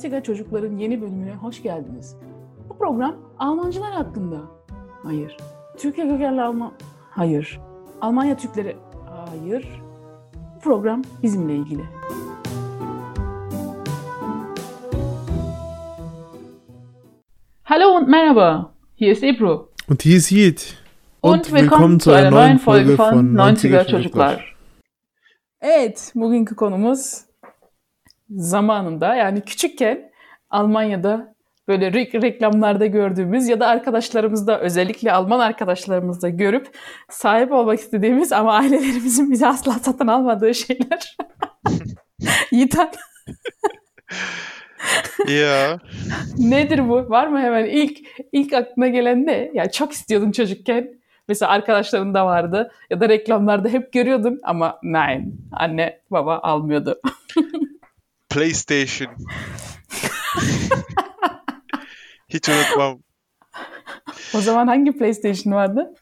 Nantiga Çocukların yeni bölümüne hoş geldiniz. Bu program Almancılar hakkında. Hayır. Türkiye kökenli Alman... Hayır. Almanya Türkleri... Hayır. Bu program bizimle ilgili. Hallo und merhaba. Hier ist Ebru. Und hier ist Yiğit. Und, willkommen, zu einer neuen Folge von 90er Çocuklar. Evet, bugünkü konumuz zamanında yani küçükken Almanya'da böyle re- reklamlarda gördüğümüz ya da arkadaşlarımızda özellikle Alman arkadaşlarımızda görüp sahip olmak istediğimiz ama ailelerimizin bize asla satın almadığı şeyler. Yiğitan Ya nedir bu? Var mı hemen ilk ilk aklına gelen ne? Ya çok istiyordun çocukken. Mesela arkadaşların da vardı ya da reklamlarda hep görüyordun ama nein anne baba almıyordu. PlayStation. Hiç unutmam. O zaman hangi PlayStation vardı?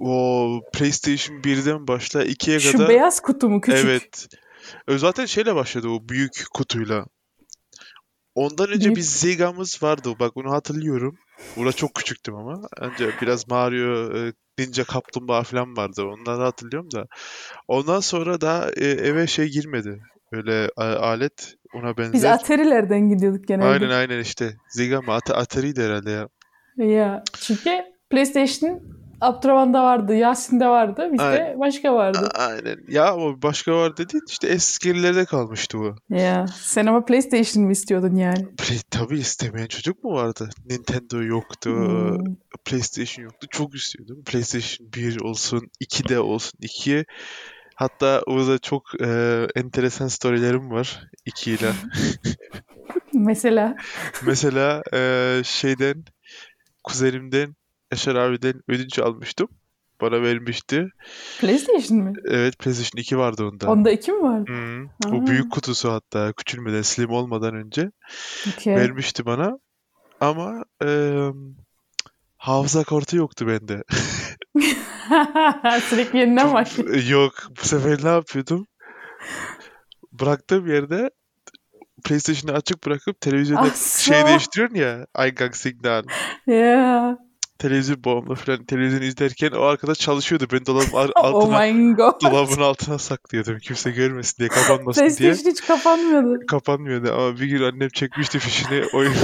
O PlayStation 1'den başla 2'ye Şu kadar. beyaz kutu mu küçük? Evet. Zaten şeyle başladı o büyük kutuyla. Ondan önce Büyük- bir Zega'mız vardı. Bak onu hatırlıyorum. Burada çok küçüktüm ama. Önce biraz Mario, e, Ninja Kaplumbağa falan vardı. Onları hatırlıyorum da. Ondan sonra da e, eve şey girmedi. Böyle a- alet ona Biz benzer. Atari'lerden gidiyorduk genelde. Aynen aynen işte. Zega mı? At Atari'ydi herhalde ya. Ya çünkü PlayStation Abdurrahman'da vardı, Yasin'de vardı, bizde Aynen. başka vardı. A- Aynen. Ya ama başka var dediğin işte eskilerde kalmıştı bu. Ya sen ama PlayStation mı istiyordun yani? Play, tabii istemeyen çocuk mu vardı? Nintendo yoktu, Hmm. PlayStation yoktu. Çok istiyordum. PlayStation 1 olsun, 2'de olsun. 2'ye hatta orada çok e, enteresan storylerim var 2 ile. Mesela Mesela e, şeyden kuzenimden Yaşar abiden ödünç almıştım. Bana vermişti. PlayStation mi? Evet PlayStation 2 vardı onda. Onda iki mi vardı? Hmm, o büyük kutusu hatta küçülmeden slim olmadan önce Okey. vermişti bana. Ama eee, hafıza kartı yoktu bende. Sürekli yeniden başlıyor. Yok. Bu sefer ne yapıyordum? Bıraktığım yerde PlayStation'ı açık bırakıp televizyonda Ah, şey değiştiriyorsun ya. Eingang signal. Ya. Televizyon bağımlı falan televizyon izlerken o arkada çalışıyordu. Ben dolabın Oh altına god. dolabın altına saklıyordum. Kimse görmesin diye kapanmasın diye. PlayStation hiç kapanmıyordu. kapanmıyordu ama bir gün annem çekmişti fişini oyun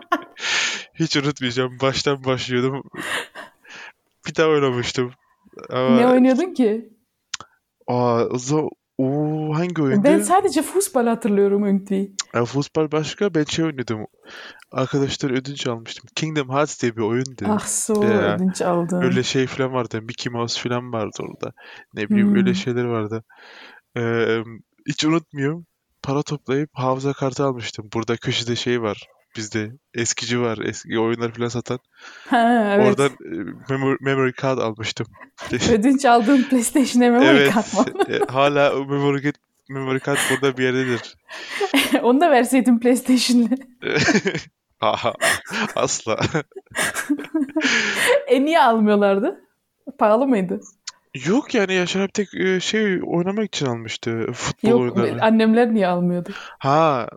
hiç unutmayacağım baştan başlıyordum bir daha oynamıştım ama Ne oynuyordun ki? aa, o Oo, hangi oyundu? Ben sadece futbol hatırlıyorum irgendwie. Ya, futbol başka ben şey oynuyordum arkadaşlar ödünç almıştım Kingdom Hearts diye bir oyundu Ah so Ya. ödünç aldın. öyle şey falan vardı Mickey Mouse falan vardı orada ne bileyim öyle Hmm. şeyler vardı Ee, hiç unutmuyorum para toplayıp hafıza kartı almıştım burada köşede şey var bizde eskici var eski oyunlar falan satan Ha, evet. Oradan e, memory, memory card almıştım. Ödünç aldığın PlayStation'a memory Evet. card var. e, hala o memory, card- memory card burada bir yerdedir. Onu da verseydin PlayStation'la. Aha, asla. E niye almıyorlardı? Pahalı mıydı? Yok yani Yaşar abi tek e, şey oynamak için almıştı. Futbol Yok oyunları. annemler niye almıyordu? Ha,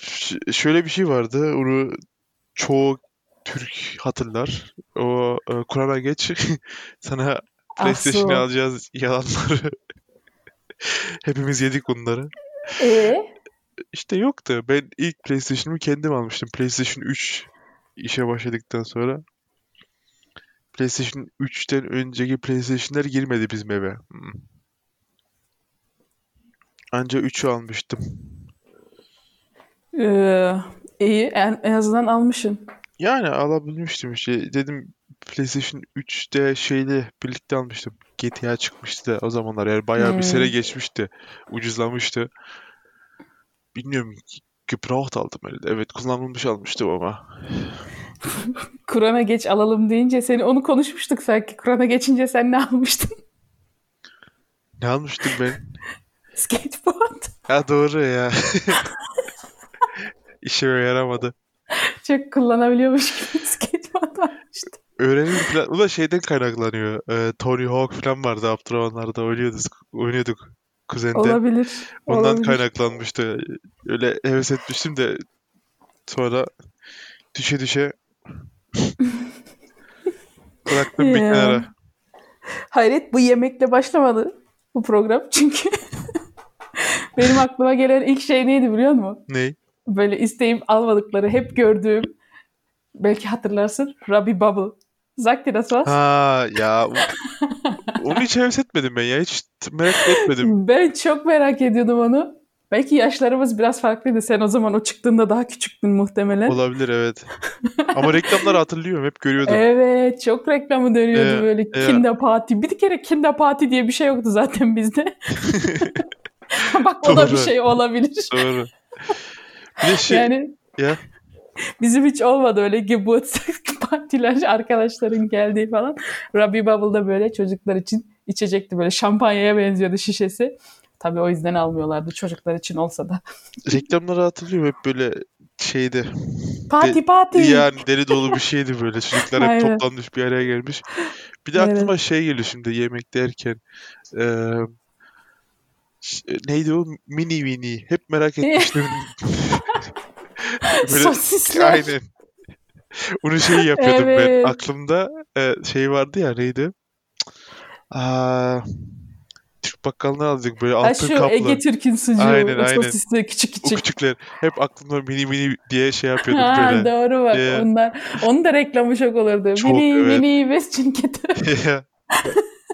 ş- şöyle bir şey vardı. Onu çoğu Türk hatırlar. O e, Kur'an'a geç. Sana PlayStation'ı so. alacağız yalanları. Hepimiz yedik bunları. E İşte yoktu. Ben ilk PlayStation'ımı kendim almıştım. PlayStation 3 işe başladıktan sonra. PlayStation 3'ten önceki PlayStation'lar girmedi bizim eve. Hmm. Anca 3'ü almıştım. Ee, iyi en, en azından almışsın. Yani alabilmiştim işte. Dedim PlayStation 3'te şeyle birlikte almıştım. GTA çıkmıştı da o zamanlar. Yani bayağı bir sene Hmm. geçmişti. Ucuzlamıştı. Bilmiyorum. Gebraucht aldım herhalde. Evet kullanılmış almıştım ama. Kur'an'a geç alalım deyince seni onu konuşmuştuk sanki. Kur'an'a geçince sen ne almıştın? Ne almıştım ben? Skateboard. Ha doğru ya. İşime yaramadı. Çok kullanabiliyormuş gibi skateboard almıştım. Öğrenim falan. Bu da şeyden kaynaklanıyor. Ee, Tony Hawk falan vardı. Abdurrahmanlar'da oynuyorduk. oynuyorduk. kuzenden. Olabilir. Ondan olabilir. kaynaklanmıştı. Öyle heves etmiştim de sonra düşe düşe bıraktım bir kenara. Hayret bu yemekle başlamadı bu program çünkü benim aklıma gelen ilk şey neydi biliyor musun? Ney? Böyle isteyip almadıkları hep gördüğüm belki hatırlarsın Robbie Bubble. Sagt dir das was? Ha ya onu hiç heves etmedim ben ya. Hiç merak etmedim. Ben çok merak ediyordum onu. Belki yaşlarımız biraz farklıydı. Sen o zaman o çıktığında daha küçüktün muhtemelen. Olabilir evet. Ama reklamları hatırlıyorum. Hep görüyordum. Evet, çok reklamı dönüyordu Evet, böyle evet. Kinder Party. Bir kere Kinder Party diye bir şey yoktu zaten bizde. Bak o da bir şey olabilir. Doğru. Bir şey Yani ya bizim hiç olmadı öyle Geburtstag partiler, arkadaşların geldiği falan. Robbie Bubble'da böyle çocuklar için içecekti böyle şampanyaya benziyordu şişesi. Tabii o yüzden almıyorlardı çocuklar için olsa da. reklamları hatırlıyorum hep böyle şeyde. Parti parti. Yani deli dolu bir şeydi böyle. Çocuklar hep toplanmış bir araya gelmiş. Bir de Evet. aklıma şey geliyor şimdi yemek derken. Ş- neydi o? Mini mini. Hep merak etmiştim. Böyle- Sosisler. Aynen. Onu şey yapıyordum Evet. ben. Aklımda e, şey vardı ya neydi? Aa, Türk bakkalına aldık böyle altın şu kaplı. Ege Türk'ün sucuğu. Aynen, o aynen. sosisli küçük O küçük. küçükler. Hep aklımda mini mini diye şey yapıyordum Ha, böyle. doğru bak. Ee, Onlar, onun da reklamı çok olurdu. Çok, mini evet. mini Westçinket'e.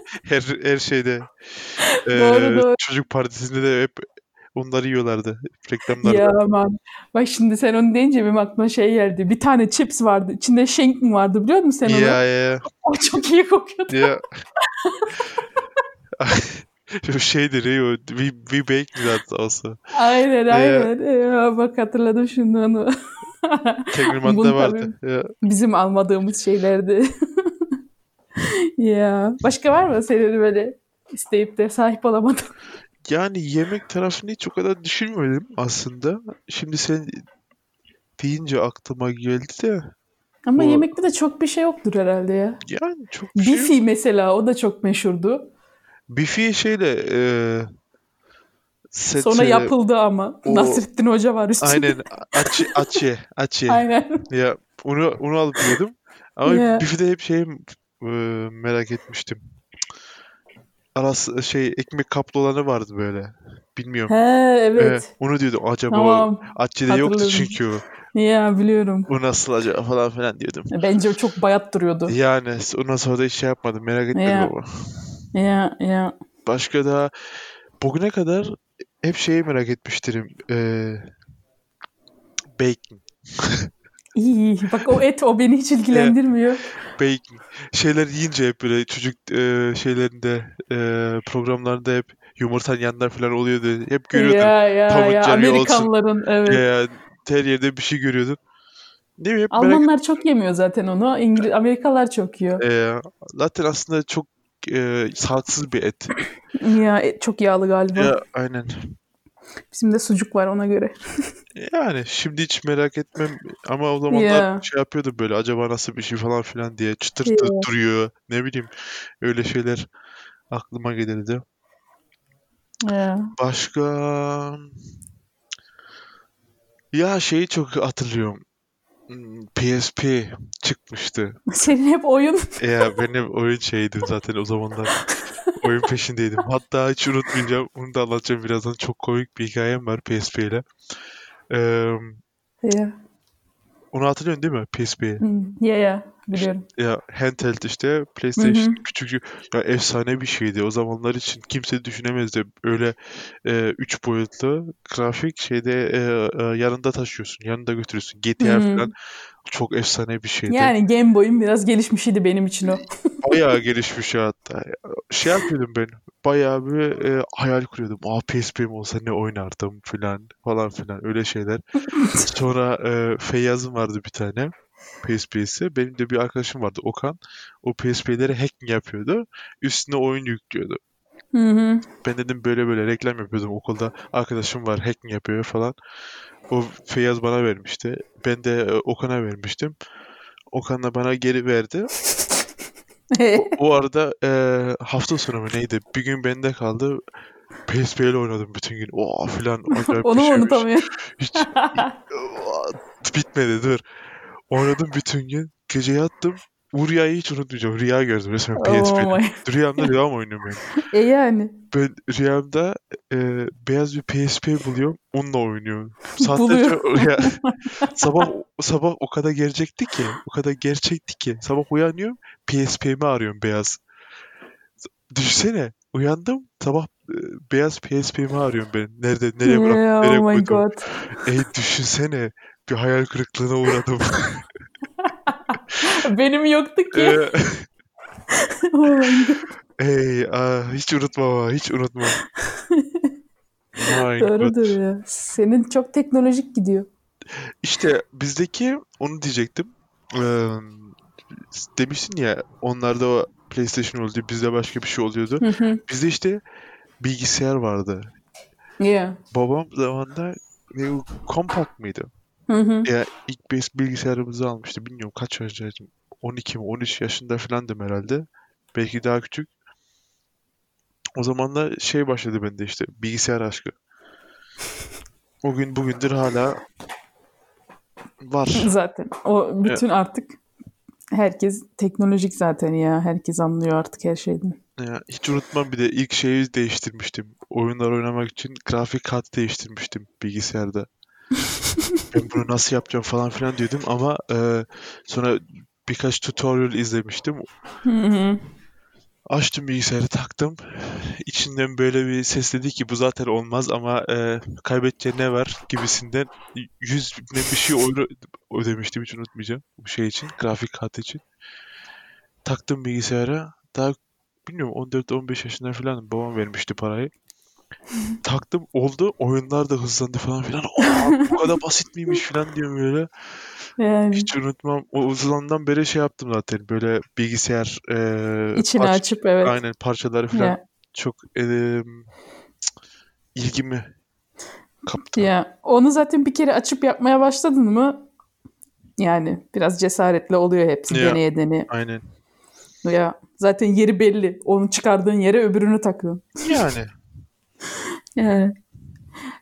her her şeyde e, Doğru, doğru. çocuk partisinde de hep onları yiyorlardı reklamlarda. Ya aman. Bak şimdi sen onu deyince benim aklıma şey geldi. Bir tane chips vardı. İçinde schinken vardı biliyor musun sen onu? Ya ya O çok iyi kokuyordu. ya. Şu şeydir ya o we, we baked zaten olsa. Aynen aynen. Ya, bak hatırladım şimdi onu. Tegrman'da Bunu vardı. Ya. Bizim almadığımız şeylerdi. ya. Başka var mı senin böyle isteyip de sahip olamadın? Yani yemek tarafını hiç o kadar düşünmedim aslında. Şimdi sen deyince aklıma geldi de Ama Bu- yemekte de çok bir şey yoktur herhalde ya. yani çok bir şey yok. Bifi mesela o da çok meşhurdu. Bifi şeyle e, Sonra yapıldı ama. o- Nasrettin Hoca var üstünde. Aynen açı açı açı. Aynen. Ya onu onu alıp yiyordum. Ama Ya. Bifi'de hep şey e, merak etmiştim. Arası şey ekmek kaplı olanı vardı böyle. Bilmiyorum. He evet. E, onu diyordum acaba Tamam. Açı'da yoktu çünkü o. Ya biliyorum. O nasıl acaba falan filan diyordum. Bence o çok bayat duruyordu. Yani ondan sonra da hiç şey yapmadım. Merak etmedim Ya. ama. Ya ya. Başka da bugüne kadar hep şeyi merak etmiştim. Ee, bacon. İyi. Bak o et o beni hiç ilgilendirmiyor. Bacon. Şeyler yiyince hep böyle çocuk e, şeylerinde e, programlarda hep yumurtanın yanında falan oluyordu. Hep görüyordum. Ya ya ya. Jerry olsun. Amerikanların evet. Ya, her yerde bir şey görüyordum. Ne bileyim hep merak Almanlar çok yemiyor zaten onu. İngiliz Amerikalılar çok yiyor. e, zaten aslında çok e, sağlıksız bir et. Ya et çok yağlı galiba. Ya aynen. Bizim de sucuk var ona göre. Yani şimdi hiç merak etmem ama o zamanlar Ya. şey yapıyordu böyle acaba nasıl bir şey falan filan diye çıtır Ya. duruyor ne bileyim öyle şeyler aklıma gelirdi. Ya. Başka ya şeyi çok hatırlıyorum. PSP çıkmıştı. Senin hep oyun. Ya ben hep oyun şeydim zaten o zamanlar. Oyun peşindeydim. Hatta hiç unutmayacağım. Onu da anlatacağım birazdan. Çok komik bir hikayem var PSP ile. Ee, ya. onu hatırlıyorsun değil mi PSP'yi? Ya ya biliyorum. Ya handheld işte PlayStation küçük ya efsane bir şeydi. O zamanlar için kimse düşünemezdi. Öyle e, üç boyutlu grafik şeyde e, e, yanında taşıyorsun. Yanında götürüyorsun. GTA Hı. falan çok efsane bir şeydi. Yani Game Boy'un biraz gelişmişiydi benim için o. Bayağı gelişmiş ya hatta. Şey yapıyordum ben. Bayağı bir e, hayal kuruyordum. Aa PSP'm olsa ne oynardım filan falan filan öyle şeyler. Sonra e, Feyyaz'ın vardı bir tane PSP'si. Benim de bir arkadaşım vardı Okan. O PSP'leri hacking yapıyordu. Üstüne oyun yüklüyordu. Hı hı. Ben dedim böyle böyle reklam yapıyordum okulda. Arkadaşım var hacking yapıyor falan. O Feyyaz bana vermişti. Ben de e, Okan'a vermiştim. Okan da bana geri verdi. O arada e, hafta sonu mu neydi? Bir gün bende kaldı. PSP ile oynadım bütün gün. Oo filan Onu mu şeymiş. unutamıyorum? Hiç bitmedi dur. Oynadım bütün gün. Gece yattım. Bu rüyayı hiç unutmayacağım. Rüya gördüm resmen Oh PSP'de. my. Rüyamda devam oynuyorum ben. E yani. Ben rüyamda e, beyaz bir PSP buluyorum. Onunla oynuyorum. Saatlerce Buluyor. ya, sabah sabah o kadar gerçekti ki, o kadar gerçekti ki. Sabah uyanıyorum, PSP'mi arıyorum beyaz. Düşünsene, uyandım, sabah e, beyaz PSP'mi arıyorum ben. Nerede, nereye bıraktım, Yeah, nereye oh my koydum. god. Ey düşünsene, bir hayal kırıklığına uğradım. Benim yoktu ki. Ee. Ey, aa, hiç unutmam ha, hiç. My God. Doğrudur ya. Senin çok teknolojik gidiyor. İşte bizdeki onu diyecektim. Ee, demiştin ya onlarda o PlayStation oluyordu, bizde başka bir şey oluyordu. Hı hı. Bizde işte bilgisayar vardı. Yeah. Babam zamanında ne Compaq mıydı? Hı hı. Ya ilk biz bilgisayarımızı almıştı. Bilmiyorum kaç yaşındaydım. 12 mi 13 yaşında falandım herhalde. Belki daha küçük. O zaman da şey başladı bende işte bilgisayar aşkı. O gün bugündür hala var. Zaten. O bütün artık herkes teknolojik zaten ya. Herkes anlıyor artık her şeyden. Ya, hiç unutmam bir de ilk şeyi değiştirmiştim. Oyunlar oynamak için grafik kartı değiştirmiştim bilgisayarda. Ben bunu nasıl yapacağım falan filan diyordum ama e, sonra birkaç tutorial izlemiştim. Hı hı. Açtım bilgisayarı taktım. İçinden böyle bir ses dedi ki bu zaten olmaz ama e, kaybedeceğin ne var gibisinden 100 ne bir şey oyunu ödemiştim hiç unutmayacağım bu şey için grafik kartı için. Taktım bilgisayara daha bilmiyorum 14-15 yaşında falan babam vermişti parayı. Taktım oldu oyunlar da hızlandı falan filan. Aa, bu kadar basit miymiş falan diyorum böyle. Yani Hiç unutmam. O zamandan beri şey yaptım zaten böyle bilgisayar e, içini parça- açıp evet. aynen parçaları falan Ya, çok eee, ilgimi kaptı. ya. Onu zaten bir kere açıp yapmaya başladın mı yani biraz cesaretli oluyor hepsi Ya. deneye deneye. Aynen. Ya zaten yeri belli. Onu çıkardığın yere öbürünü takıyorsun. Yani. Yani.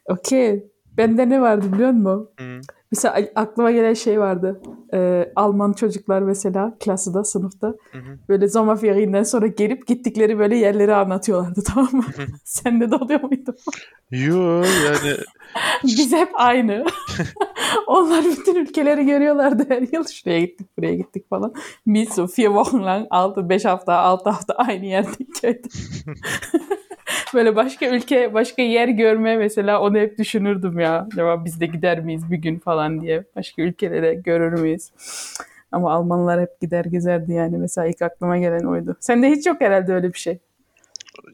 Okey. Bende ne vardı biliyor musun? Hı. Mesela aklıma gelen şey vardı. Ee, Alman çocuklar mesela klasıda, sınıfta Hı hı. böyle Sommerferien'den sonra gelip gittikleri böyle yerleri anlatıyorlardı tamam mı? Sende de oluyor muydu? Yo yani Biz hep aynı. Onlar bütün ülkeleri görüyorlardı her yıl. Şuraya gittik, buraya gittik falan. Biz vier Wochen lang, 6, 5 hafta, 6 hafta aynı yerde köyde. Böyle başka ülke, başka yer görme mesela onu hep düşünürdüm ya. Acaba biz de gider miyiz bir gün falan diye. Başka ülkelere görür müyüz? Ama Almanlar hep gider gezerdi yani. Mesela ilk aklıma gelen oydu. Sende hiç yok herhalde öyle bir şey.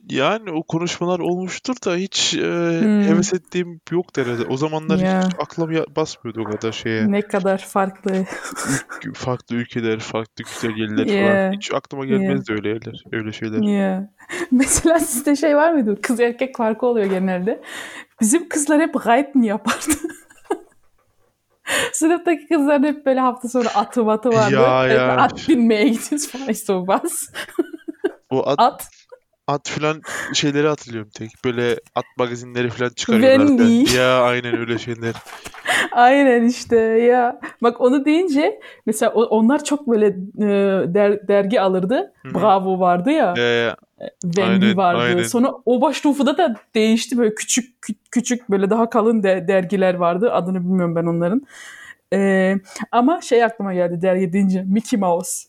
Yani o konuşmalar olmuştur da hiç e, Hmm. heves ettiğim yok herhalde. O zamanlar Ya. hiç aklım basmıyordu o kadar şeye. Ne kadar farklı. Farklı ülkeler, farklı güzel yerler Yeah. falan. Hiç aklıma gelmezdi öyle yerler, öyle şeyler. Ya. Mesela sizde şey var mıydı? Kız erkek farkı oluyor genelde. Bizim kızlar hep reiten yapardı. Sınıftaki kızlar hep böyle hafta sonu atı matı vardı. Ya, ya. At binmeye gidiyoruz falan işte o bas. O at, At. At falan şeyleri hatırlıyorum tek. Böyle at magazinleri falan çıkarıyorlardı. Wendy. Ya aynen öyle şeyler. Aynen işte ya. Bak onu deyince mesela o- onlar çok böyle e, der- dergi alırdı. Bravo vardı ya. Ee, Wendy Aynen, vardı. aynen. Sonra Oberstufe'da da değişti böyle küçük kü- küçük böyle daha kalın de- dergiler vardı. Adını bilmiyorum ben onların. Ee, ama şey aklıma geldi dergi deyince Mickey Mouse.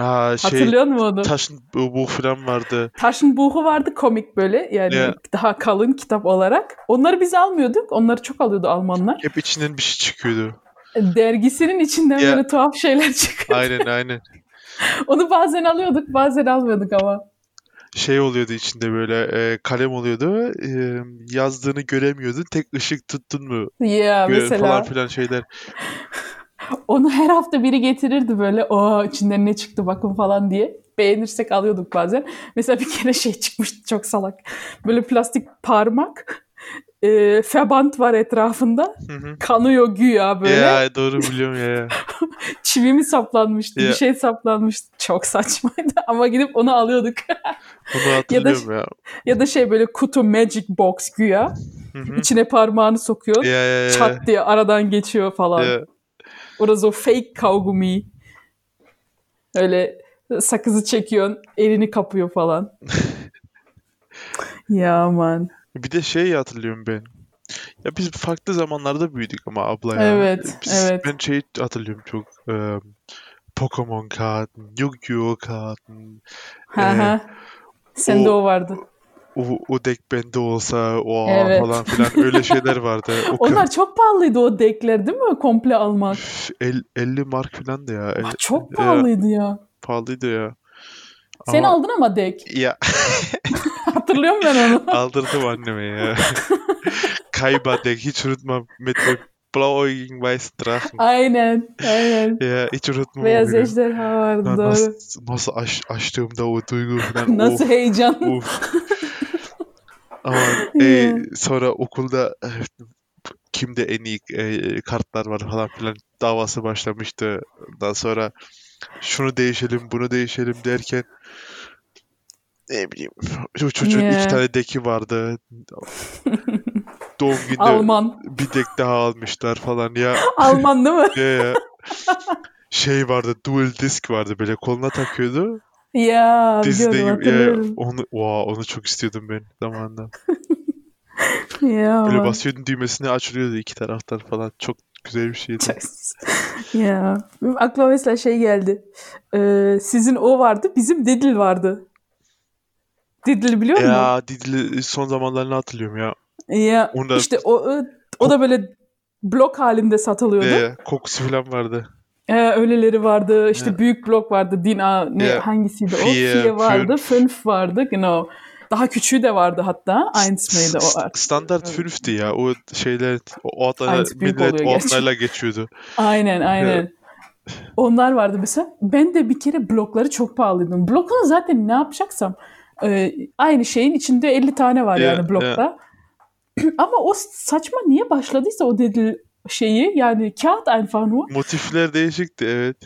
Ha, şey Hatırlıyor musun onu? taşın bu, bu falan vardı. Taschenbuch'u vardı komik böyle yani Ya. daha kalın kitap olarak. Onları biz almıyorduk. Onları çok alıyordu Almanlar. Hep içinden bir şey çıkıyordu. Dergisinin içinden Ya. böyle tuhaf şeyler çıkıyor. Aynen aynen. Onu bazen alıyorduk, bazen almıyorduk ama. Şey oluyordu içinde böyle e, kalem oluyordu. E, yazdığını göremiyordun. Tek ışık tuttun mu? Ya Gö- mesela falan filan şeyler. Onu her hafta biri getirirdi böyle. O içinden ne çıktı bakın falan diye. Beğenirsek alıyorduk bazen. Mesela bir kere şey çıkmıştı çok salak. Böyle plastik parmak. e, febant var etrafında. Hı hı. Kanıyor güya böyle. Ya doğru biliyorum ya. Çivi mi saplanmıştı? Ya. Bir şey saplanmıştı. Çok saçmaydı ama gidip onu alıyorduk. Bunu hatırlıyorum ya. ya da şey böyle kutu magic box güya. Hı hı. İçine parmağını sokuyor. Ya ya ya. Çat diye aradan geçiyor falan. Ya. Orası o fake kaugumi. Öyle sakızı çekiyorsun, elini kapıyor falan. ya aman. Bir de şey hatırlıyorum ben. Ya biz farklı zamanlarda büyüdük ama abla ya. Evet, Biz- evet. Ben şey hatırlıyorum çok. e, Pokemon kartın, Yu-Gi-Oh Ee, hı. Sende o- o vardı. O, o deck bende olsa o Evet. falan filan öyle şeyler vardı. O Onlar çok pahalıydı o deckler değil mi? Komple almak. Üf, el- 50 mark falan da ya. El- Ah, çok ya, pahalıydı ya. pahalıydı ya. Sen Ama- aldın ama deck. Ya Hatırlıyorum ben onu. aldırdım anneme ya. Kayba deck hiç unutmam. Mit dem blauäugigen weißen Drachen. aynen, aynen. Ya hiç unutmam. Beyaz ejderha vardı Ya doğru. Nasıl, nasıl aç, açtığımda o duygu falan. Nasıl of, heyecan. of. Ama e, sonra okulda e, kimde en iyi e, kartlar var falan filan davası başlamıştı. Ondan sonra şunu değişelim, bunu değişelim derken ne bileyim o çocuğun Yeah. iki tane deki vardı. Doğum günde Alman. bir dek daha almışlar falan ya. Alman değil mi? ya, ya. Şey vardı, dual disk vardı böyle koluna takıyordu. Ya Dizide biliyorum. Ya, onu, wow, onu çok istiyordum ben zamanında. Ya. Böyle basıyordun düğmesini açılıyordu iki taraftan falan. Çok güzel bir şeydi. ya. Benim aklıma mesela şey geldi. Ee, sizin o vardı, bizim Didil vardı. Didil biliyor musun? Ya Didil'i son zamanlarını hatırlıyorum ya. Ya Onu da- işte o o da böyle blok halinde satılıyordu. Ee, kokusu falan vardı. Ee, öyleleri vardı. İşte Ya. büyük blok vardı. Dina ne Ya. hangisiydi o? Vier vardı. fünf. Vardı. Genau. Daha küçüğü de vardı hatta. Eins miydi o artık? Standart 5'ti ya. O şeyler o büyük millet o adlarla geçiyordu. Aynen aynen. Onlar vardı mesela. Ben de bir kere blokları çok pahalıydım. Blokunu zaten ne yapacaksam e, aynı şeyin içinde 50 tane var Ya, yani blokta. Ama o saçma niye başladıysa o dedi şeyi yani kağıt nur. Motifler değişikti evet.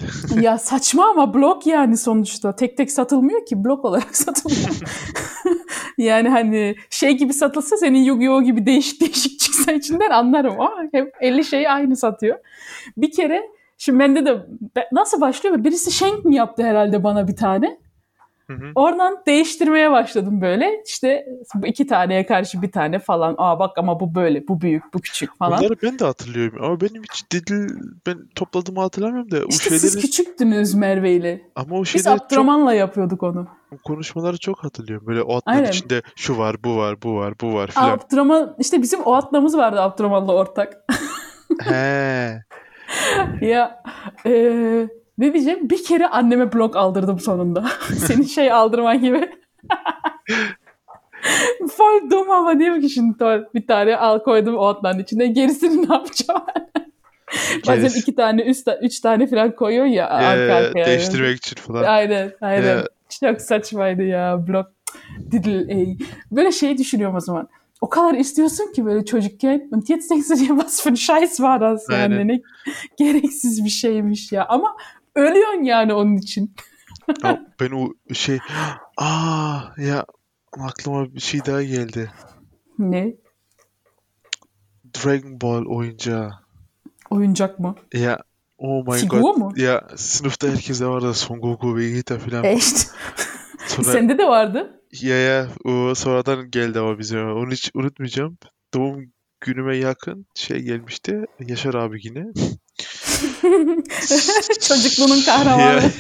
ya saçma ama blok yani sonuçta. Tek tek satılmıyor ki blok olarak satılıyor. yani hani şey gibi satılsa senin Yu-Gi-Oh gibi değişik değişik çıksa içinden anlarım. Ama hep 50 şeyi aynı satıyor. Bir kere şimdi bende de nasıl başlıyor? Birisi Schenk mi yaptı herhalde bana bir tane? Hı hı. Oradan değiştirmeye başladım böyle. İşte iki taneye karşı bir tane falan. Aa bak ama bu böyle, bu büyük, bu küçük falan. Bunları ben de hatırlıyorum ama benim hiç Didil ben topladığımı hatırlamıyorum da İşte siz şeyleri küçüktünüz Merve ile. ama o Biz şeyleri çok Abdurrahman'la yapıyorduk onu. konuşmaları çok hatırlıyorum. Böyle o adların Aynen. içinde şu var, bu var, bu var, bu var filan. Abdurrahman işte bizim o atlamız vardı Abdurrahman'la ortak. He. ya eee, ne diyeceğim? Bir kere anneme blok aldırdım sonunda. Senin şey aldırman gibi. Full dum ama diyorum ki şimdi bir tane al koydum o atların içine. Gerisini ne yapacağım? Bazen iki tane, üç, ta- üç tane falan koyuyor ya arka Ee, arkaya. değiştirmek için falan. Aynen, aynen. Ya. Çok saçmaydı ya blok. Didil, ey. Böyle şey düşünüyorum o zaman. O kadar istiyorsun ki böyle çocukken. Und jetzt denkst du dir, was für ein Scheiß war das yani. Ne gereksiz bir şeymiş ya. Ama ölüyorsun yani onun için. Ya ben o şey aa ya aklıma bir şey daha geldi. Ne? Dragon Ball oyuncağı. Oyuncak mı? Ya oh my Figur god. mu? Ya sınıfta herkeste vardı Son Goku, Vegeta falan. Echt. Sonra Sende de vardı. ya ya o sonradan geldi ama bize. Onu hiç unutmayacağım. Doğum günüme yakın şey gelmişti. Yaşar abi yine. Çocukluğunun kahramanı.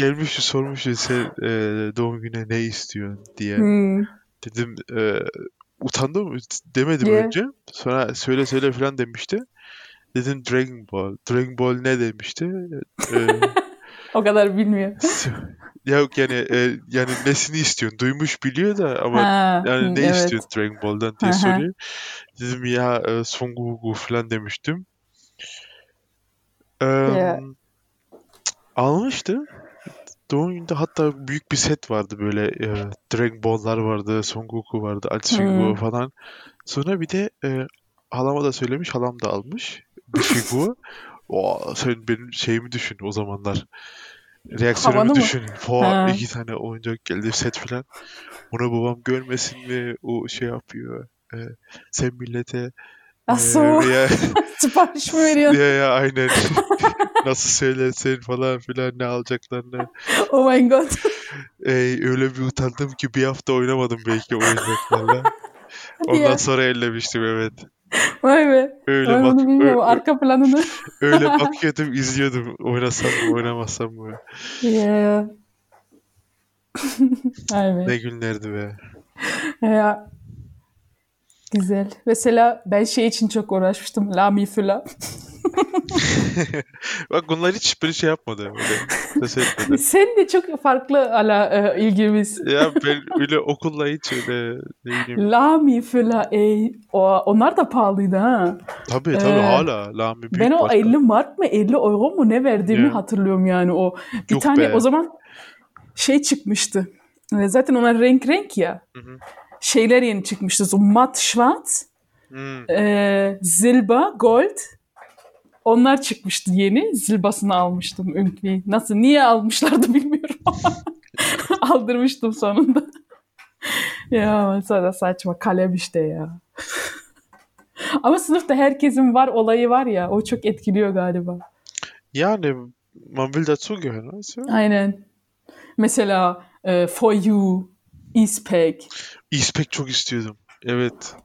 Ya, gelmişti sormuştu sen e, doğum gününe ne istiyorsun diye. Hmm. Dedim e, utandım demedim Yeah. önce. Sonra söyle söyle falan demişti. Dedim Dragon Ball. Dragon Ball ne demişti? E, O kadar bilmiyor. Ya yok yani e, yani nesini istiyorsun? Duymuş biliyor da ama Ha, yani ne evet. istiyorsun Dragon Ball'dan diye hı. soruyor. Dedim ya e, Son Goku falan demiştim. Em, Yeah. almıştı. Doğum gününde hatta büyük bir set vardı böyle e, Dragon Ball'lar vardı, Son Goku vardı, Ego Hmm. falan. Sonra bir de e, halama da söylemiş, halam da almış bir figu. O sen benim şeyimi düşün o zamanlar. Reaksiyonu düşün. Ha. iki tane oyuncak geldi set falan. Onu babam görmesin mi? O şey yapıyor. E, sen millete e, Asıl ya, sipariş mi veriyorsun? ya, ya aynen nasıl söylersen falan filan ne alacaklarını. Oh my god. E, öyle bir utandım ki bir hafta oynamadım belki oyuncaklarla. Ondan ya. sonra ellemiştim evet. Vay be. Öyle Ben bak bunu bilmiyorum. ö- ö- Arka planını. öyle bakıyordum izliyordum oynasam mı oynamasam mı. Yeah. Vay be. Ne günlerdi be. Ya. Güzel. Mesela ben şey için çok uğraşmıştım. Lami Füla. Bak bunlar hiç böyle şey yapmadı. Böyle. Sen de çok farklı ala e, ilgimiz. Ya ben öyle okulla hiç öyle ne bileyim. Lami Füla. ey. O, onlar da pahalıydı ha. Tabii tabii Ee, hala Lami büyük Ben o marka. 50 mark mı 50 euro mu ne verdiğimi Ya. hatırlıyorum yani o. Bir Yok tane be. o zaman şey çıkmıştı. E, Zaten onlar renk renk ya. Hı hı. Şeyler yeni çıkmıştı. So matt schwarz, Hmm. e, silber, gold. Onlar çıkmıştı yeni. Zilbasını almıştım irgendwie. Nasıl niye almışlardı bilmiyorum aldırmıştım sonunda. ya sonra saçma kalem işte ya. Ama sınıfta herkesin var olayı var ya o çok etkiliyor galiba. Yani man will dazugehören, du? Aynen. Mesela e, For You, Eastpak. İspek çok istiyordum. Evet.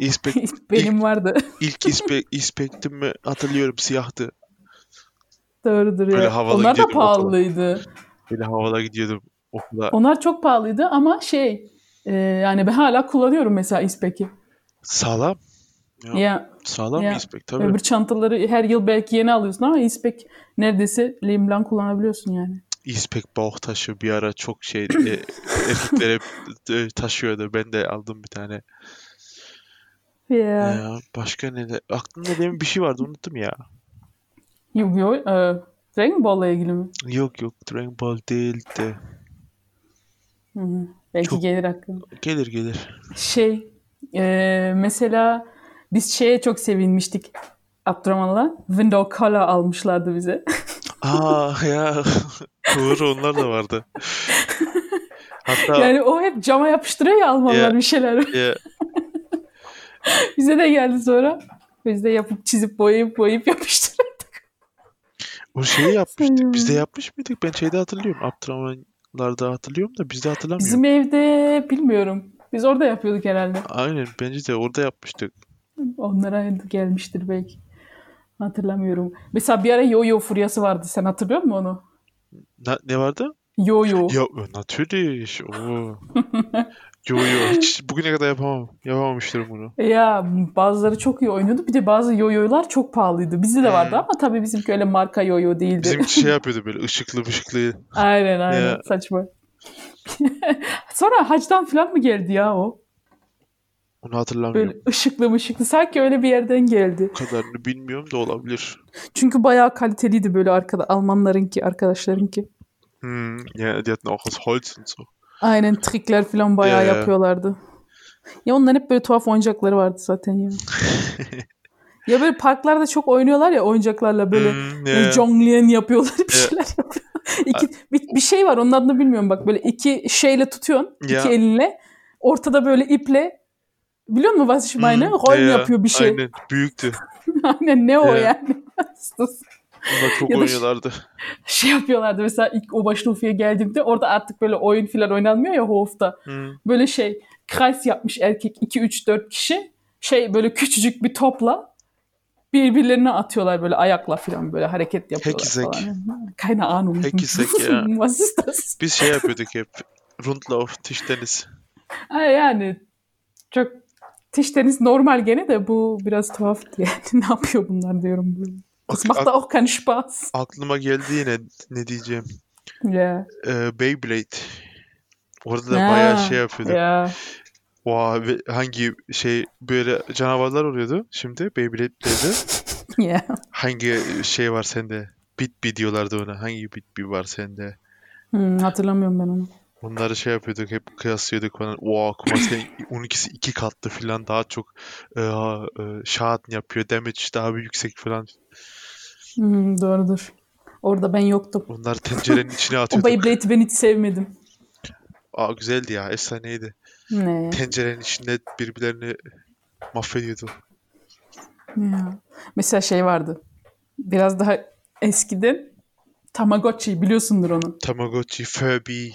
İspek Benim vardı. ilk İspek İspek'tim hatırlıyorum siyahtı. Doğrudur Böyle ya. havalı Onlar da gidiyordum okula. pahalıydı. Böyle havalara gidiyordum okula. Onlar çok pahalıydı ama şey e, yani ben hala kullanıyorum mesela Eastpak'i. Sağlam. Ya, Ya sağlam ya. bir İspek tabii. öbür çantaları her yıl belki yeni alıyorsun ama Eastpak neredeyse lime blanc kullanabiliyorsun yani. İspek bauch taşı bir ara çok şey e, erkekler hep e, taşıyordu. Ben de aldım bir tane. Ya. Ya, başka ne de aklımda demin bir şey vardı unuttum ya. Yu-Gi-Oh! E, Dragon Ball'la ilgili mi? Yok yok Dragon Ball değil de. Hı hı. Belki Çok- gelir aklıma. Gelir gelir. Şey e, mesela biz şeye çok sevinmiştik Abdurrahman'la. Window Color almışlardı bize. Aa ya doğru onlar da vardı. Hatta Yani o hep cama yapıştırıyor ya Almanlar Ya. bir şeyler. ya, Bize de geldi sonra. Biz de yapıp çizip boyayıp boyayıp yapıştırıyorduk. o şeyi yapmıştık. Biz de Hmm. yapmış mıydık? Ben şeyde hatırlıyorum. Abdurrahmanlarda hatırlıyorum da bizde hatırlamıyorum. Bizim evde bilmiyorum. Biz orada yapıyorduk herhalde. Aynen bence de orada yapmıştık. Onlara gelmiştir belki. Hatırlamıyorum. Mesela bir ara yo-yo furyası vardı. Sen hatırlıyor musun onu? Na- ne vardı? Yo-yo. Ya natürlich. Oo. Yo hiç bugüne kadar yapamam. Yapamamıştım bunu. Ya bazıları çok iyi oynuyordu. Bir de bazı yo-yo'lar çok pahalıydı. Bizde de vardı Hmm. ama tabii bizimki öyle marka yo-yo değildi. Bizimki şey yapıyordu böyle ışıklı ışıklı. Aynen aynen Ya. saçma. Sonra hacdan falan mı geldi ya o? Onu hatırlamıyorum. Böyle ışıklı ışıklı. Sanki öyle bir yerden geldi. O kadarını bilmiyorum da olabilir. Çünkü bayağı kaliteliydi böyle arkada Almanlarınki, arkadaşlarınki. Hm, ja, die hatten auch aus Holz und so. Aynen trikler falan bayağı Ya, ya. yapıyorlardı. Ya onların hep böyle tuhaf oyuncakları vardı zaten ya. ya böyle parklarda çok oynuyorlar ya oyuncaklarla böyle Hm, böyle ja, jongleyen yapıyorlar bir Ya. şeyler yapıyor. İki, bir, bir şey var onun adını bilmiyorum bak böyle iki şeyle tutuyorsun Ya. iki elinle ortada böyle iple biliyor musun was ich meine? Hm, Rollen ja, yapıyor bir şey. Aynen büyüktü. Aynen ne o Ya. yani? Bunlar çok Ya oynuyorlardı. şey yapıyorlardı mesela ilk o Oberstufe'ye geldiğimde orada artık böyle oyun falan oynanmıyor ya Hof'ta. Hm, Böyle şey kreis yapmış erkek 2 3 4 kişi şey böyle küçücük bir topla birbirlerine atıyorlar böyle ayakla falan böyle hareket yapıyorlar sack. falan. Keine Ahnung. Hacky sack, ya. Was ist das? Biz şey yapıyorduk hep. Rundlauf, Tischtennis. Ha, yani çok tiş tenis normal gene de bu biraz tuhaf yani ne yapıyor bunlar diyorum. Das macht da auch keinen Spaß. aklıma geldi yine ne diyeceğim. Ya. Ee, Beyblade. Orada da Ha, bayağı şey yapıyorduk. Ya. Oha, ve hangi şey böyle canavarlar oluyordu şimdi Beyblade'de. Ya. Hangi şey var sende? Bit bir diyorlardı ona. Hangi bit bir var sende? Hmm, hatırlamıyorum ben onu. Onları şey yapıyorduk hep kıyaslıyorduk falan. Oha Kumas'ın 12'si iki katlı falan daha çok e, e, şahat yapıyor. Damage daha bir yüksek falan. Hmm, doğrudur. Orada ben yoktum. Onları tencerenin içine atıyorduk. o Beyblade'i ben hiç sevmedim. Aa güzeldi ya. Efsaneydi. Ne? Tencerenin içinde birbirlerini mahvediyordu. Ya. Mesela şey vardı. Biraz daha eskiden Tamagotchi biliyorsundur onu. Tamagotchi, Furby.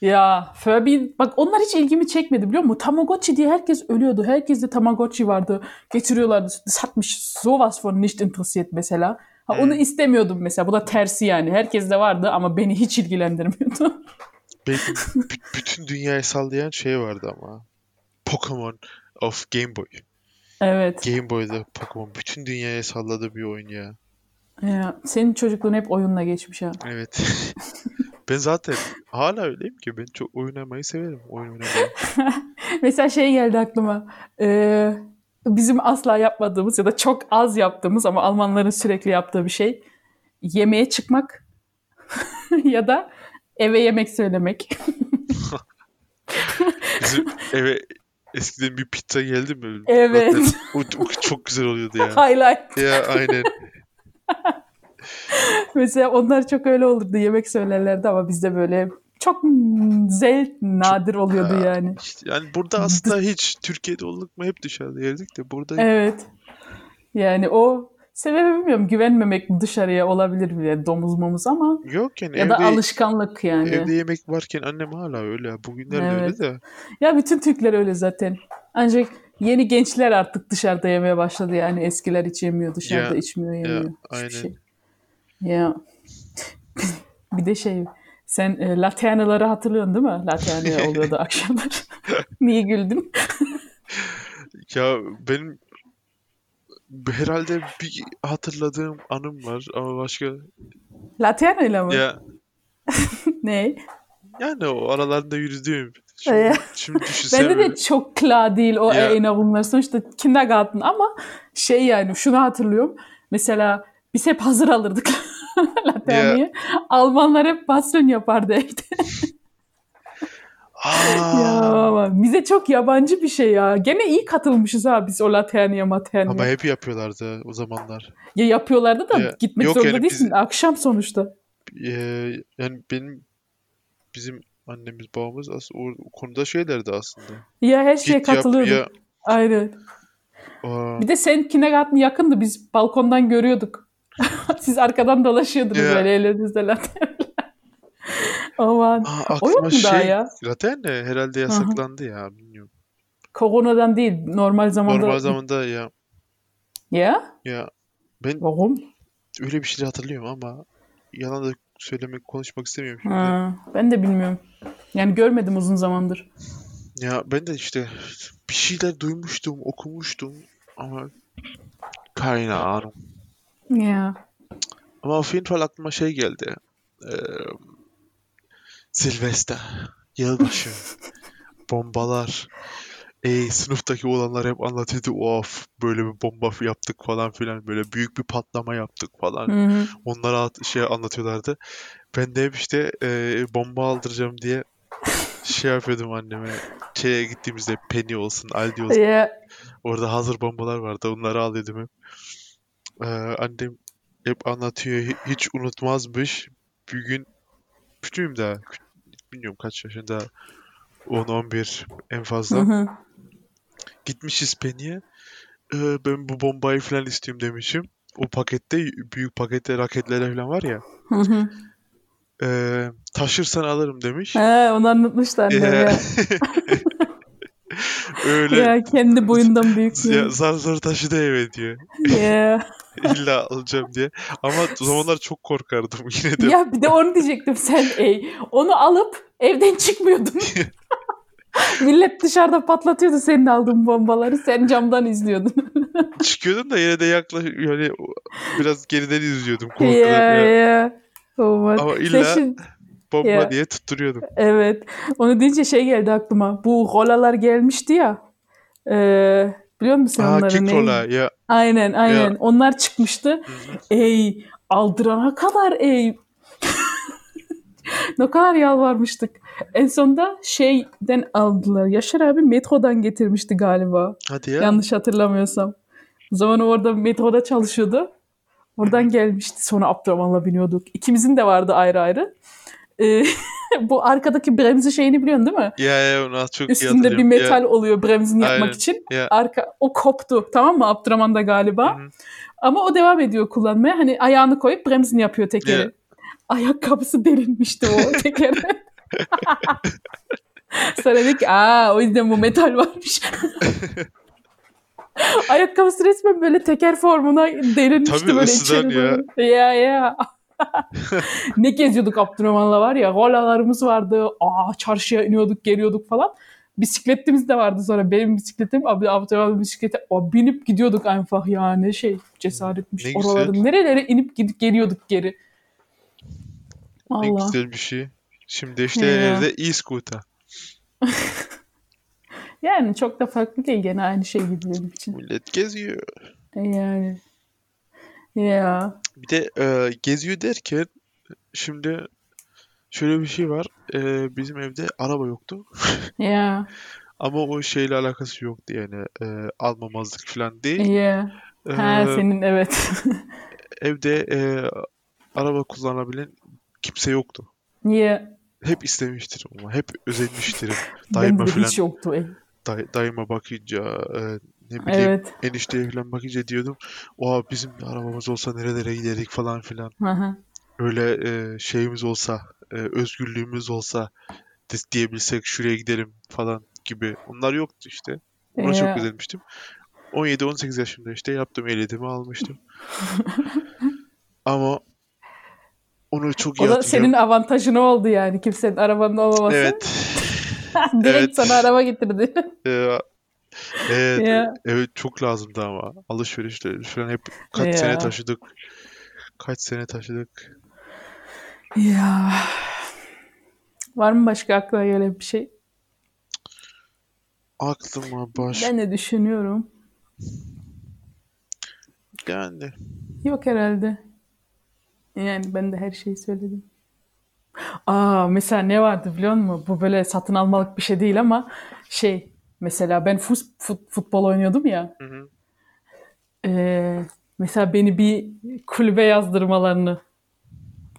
Ya Furby bak onlar hiç ilgimi çekmedi biliyor musun? Tamagotchi diye herkes ölüyordu. Herkes de Tamagotchi vardı. Getiriyorlardı. Das hat mich sowas von nicht interessiert mesela. Ha, onu istemiyordum mesela. Bu da tersi yani. Herkes de vardı ama beni hiç ilgilendirmiyordu. Belki b- bütün dünyayı sallayan şey vardı ama. Pokemon of Game Boy. Evet. Game Boy'da Pokemon bütün dünyaya salladı bir oyun ya. Ya, senin çocukluğun hep oyunla geçmiş ha. Evet. ben zaten hala öyleyim ki ben çok oynamayı severim. Oyun oynamayı. Mesela şey geldi aklıma. Ee, bizim asla yapmadığımız ya da çok az yaptığımız ama Almanların sürekli yaptığı bir şey. Yemeğe çıkmak ya da eve yemek söylemek. Bizim eve eskiden bir pizza geldi mi? Evet. O, o çok güzel oluyordu ya. Highlight. Ya aynen. Mesela onlar çok öyle olurdu. Yemek söylerlerdi ama bizde böyle çok zel nadir oluyordu Ha, yani. İşte yani burada aslında hiç Türkiye'de olduk mu hep dışarıda yerdik de burada Evet. Yani o sebebi bilmiyorum. Güvenmemek dışarıya olabilir? Yani domuz momuz ama yok yani ya da evde alışkanlık yani. evde yemek varken annem hala öyle. Bugünlerde Evet. öyle de. Ya bütün Türkler öyle zaten. Ancak yeni gençler artık dışarıda yemeye başladı yani. Eskiler hiç yemiyor, dışarıda Ya, içmiyor, yemiyor. Hiçbir aynen. şey. Ya. bir de şey, sen e, laternaları hatırlıyorsun değil mi? Laterna oluyordu akşamlar. Niye güldün? Ya benim herhalde bir hatırladığım anım var ama başka Laterna ile mi? ya Ne? yani o aralarında yürüdüğüm şimdi, şimdi düşünsem Bende de çok klar değil o Ya. erinnerunglar. Sonuçta kindergarten ama şey yani şunu hatırlıyorum. Mesela biz hep hazır alırdık Laterna'yı. Almanlar hep baston yapardı evde. Ya bize çok yabancı bir şey ya. Gene iyi katılmışız ha biz o Laterniye Materniye. ama hep yapıyorlardı o zamanlar. Ya yapıyorlardı da Ya, gitmek yok zorunda yani değilsin. biz- Akşam sonuçta. Ee, yani benim bizim annemiz babamız aslında o, o konuda şeylerdi aslında. Ya her şeye Git yap katılıyorduk. ya. Aynen. Aa, Bir de sen kindergarten yakındı. Biz balkondan görüyorduk. Siz arkadan dolaşıyordunuz Ya. böyle ellerinizde Laterniye. Aman. aa, O yok mu daha şey ya? zaten de herhalde yasaklandı ya bilmiyorum. Koronadan değil. Normal zamanda. Normal zamanda ya Ya? ya ben Varum. öyle bir şey hatırlıyorum ama yalan da söylemek konuşmak istemiyorum şimdi. Ha, ben de bilmiyorum. Yani görmedim uzun zamandır. Ya ben de işte bir şeyler duymuştum, okumuştum ama Ahnung. Ya. Ama auf jeden Fall aklıma şey geldi. Ee, Silvester, yılbaşı, bombalar. Ey sınıftaki olanlar hep anlatıyordu. Of böyle bir bomba yaptık falan filan. Böyle büyük bir patlama yaptık falan. Hı hı. Onlara at- şey anlatıyorlardı. Ben de hep işte e, bomba aldıracağım diye şey yapıyordum anneme. Şeye gittiğimizde Penny olsun, Aldi olsun. Ya. Orada hazır bombalar vardı. Onları alıyordum hep. Ee, annem hep anlatıyor. hi- Hiç unutmazmış. Bir gün küçüğüm daha. Bilmiyorum kaç yaşında. 10-11 en Hı fazla. hı. Gitmişiz Penny'e. Ee, ben bu bombayı falan istiyorum demişim. O pakette büyük pakette raketlere falan var ya. Hı hı. Ee, taşırsan alırım demiş. He, onu Ya. ya. Öyle Ya kendi boyundan büyük. ya, Ya. zar zor taşıdı eve diyor. Ya. İlla alacağım diye. Ama o zamanlar çok korkardım yine de. ya bir de onu diyecektim sen ey. Onu alıp evden çıkmıyordun. Millet dışarıda patlatıyordu senin aldığın bombaları. Sen camdan izliyordun. Çıkıyordum da yine de yaklaş yani biraz geriden izliyordum korkudan. ya. ya. Aman. Ama Sen illa şimdi- bomba Ya. diye tutturuyordum. Evet. Onu deyince şey geldi aklıma. Bu rolalar gelmişti ya. Ee, biliyor musun Aa onları? kick roller ya. Aynen aynen. Ya. Onlar çıkmıştı. Ey aldırana kadar ey. ne kadar yalvarmıştık. En sonunda şeyden aldılar. Yaşar abi metrodan getirmişti galiba. Hadi ya. Yanlış hatırlamıyorsam. O zaman orada metroda çalışıyordu. Oradan gelmişti. Sonra Abdurrahman'la biniyorduk. İkimizin de vardı ayrı ayrı. Ee, bu arkadaki bremzi şeyini biliyorsun değil mi? Ya ya onu çok iyi Üstünde bir hatırlıyorum. metal Ya, oluyor bremzini yapmak Aynen. için. Ya. Arka o koptu tamam mı Abdurrahman da galiba. Hı hı. Ama o devam ediyor kullanmaya. Hani ayağını koyup bremzini yapıyor tekeri. Ya. Ayakkabısı delinmişti o tekere. Sonra dedik ki aa o yüzden bu metal varmış. Ayakkabısı resmen böyle teker formuna delinmişti Tabii, böyle içeri ya. doğru. Ya ya. Ne geziyorduk Abdurrahman'la var ya. Rolalarımız vardı. Aa çarşıya iniyorduk geliyorduk falan. Bisikletimiz de vardı sonra. Benim bisikletim, Ab- Abdurrahman'ın bisikleti. O binip gidiyorduk einfach ya. Ne şey cesaretmiş. Ne güzel. Oraların nerelere inip gidip geliyorduk geri. Ne Allah. güzel bir şey. Şimdi işte Ya. evde e-scooter. Yani çok da farklı değil. Gene aynı şey gibi benim için. Millet geziyor. E Yani. Ya. Bir de e, geziyor derken şimdi şöyle bir şey var. E, bizim evde araba yoktu. Ya. Ama o şeyle alakası yoktu yani. E, almamazlık falan değil. Ya. E, Ha senin evet. evde e, araba kullanabilen kimse yoktu. Niye? Hep istemiştir ama hep özenmiştir. De falan hiç yoktu. E. day, dayıma bakınca e, ne bileyim Evet. enişteye falan bakınca diyordum. Oha bizim de arabamız olsa nerelere giderdik falan filan. Aha. Öyle e, şeyimiz olsa, e, özgürlüğümüz olsa diyebilsek şuraya gidelim falan gibi. Onlar yoktu işte. Ona çok Ya. özenmiştim. 17-18 yaşımda işte yaptım ehliyetimi almıştım. Ama onu çok iyi O da senin avantajın oldu yani. Kimsenin arabanın olmaması. Evet. Direkt Evet. sana araba getirdi. Ee, evet, Ya. evet çok lazımdı ama alışverişte falan hep kaç Ya. sene taşıdık. Kaç sene taşıdık. ya. Var mı başka aklına gelen bir şey? Aklıma baş Ben de düşünüyorum. yani Yok herhalde. Yani ben de her şeyi söyledim. Aa mesela ne vardı biliyor musun? Bu böyle satın almalık bir şey değil ama şey mesela ben fut, fut- futbol oynuyordum ya. Hı hı. Ee, mesela beni bir kulübe yazdırmalarını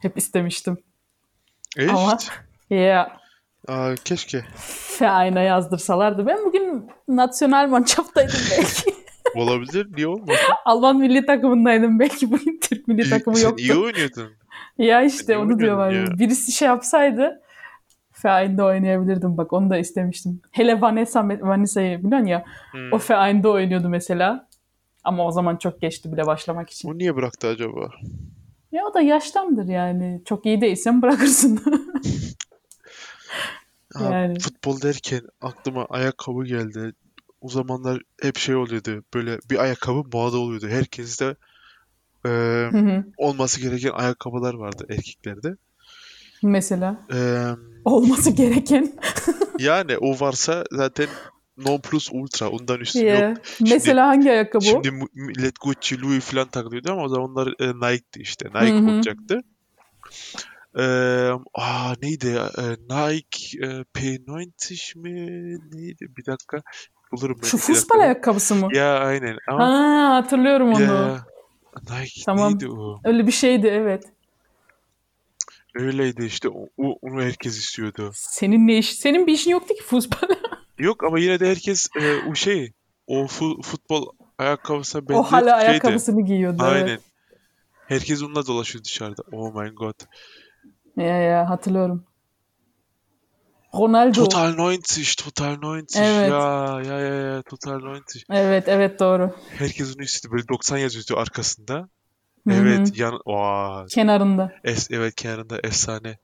hep istemiştim. Ama Echt? ya Aa, keşke. Vereins'a yazdırsalardı. Ben bugün nasyonal manşaftaydım belki. Olabilir. Niye olmasın? Alman milli takımındaydım belki bugün Türk milli takımı sen yoktu. iyi oynuyordun. Ya işte onu diyorlar. ya. Birisi şey yapsaydı Vereins'de oynayabilirdim. Bak onu da istemiştim. Hele Vanessa, Vanessa'yı biliyorsun ya. Hmm. O Vereins'de oynuyordu mesela. Ama o zaman çok geçti bile başlamak için. O niye bıraktı acaba? Ya o da yaştandır yani. Çok iyi değilsen bırakırsın. Ha, Yani. futbol derken aklıma ayakkabı geldi. O zamanlar hep şey oluyordu. Böyle bir ayakkabı moda oluyordu. Herkeste e, Hı hı. olması gereken ayakkabılar vardı erkeklerde. Mesela. E, Olması gereken. yani o varsa zaten non plus ultra. Ondan üstü Ya. yok. Mesela hangi ayakkabı? Şimdi millet Gucci, Louis falan takılıyordu ama o zamanlar e, Nike'di işte. Nike Hı hı. olacaktı. E, aa neydi ya? E, Nike e, P90 mi? Neydi? Bir dakika. Bulurum ben. Şu futbol ayakkabısı mı? Ya aynen. Ama Ha hatırlıyorum onu. ya Nike Tamam. neydi o? Öyle bir şeydi evet. Öyleydi işte. O, o- onu herkes istiyordu. Senin ne iş? Senin bir işin yoktu ki futbol. Yok ama yine de herkes e, o şey o fu- futbol ayakkabısına o benzer hala şeydi. ayakkabısını giyiyordu. Aynen. Evet. Herkes onunla dolaşıyor dışarıda. Oh my god. Ya ya hatırlıyorum. Ronaldo. Total 90, Total 90. Evet. Ya ya ya ya Total 90. Evet evet doğru. Herkes onu istiyordu. Böyle 90 yazıyordu arkasında. Hı hı. Evet yan Vay. Kenarında. Es evet kenarında efsane.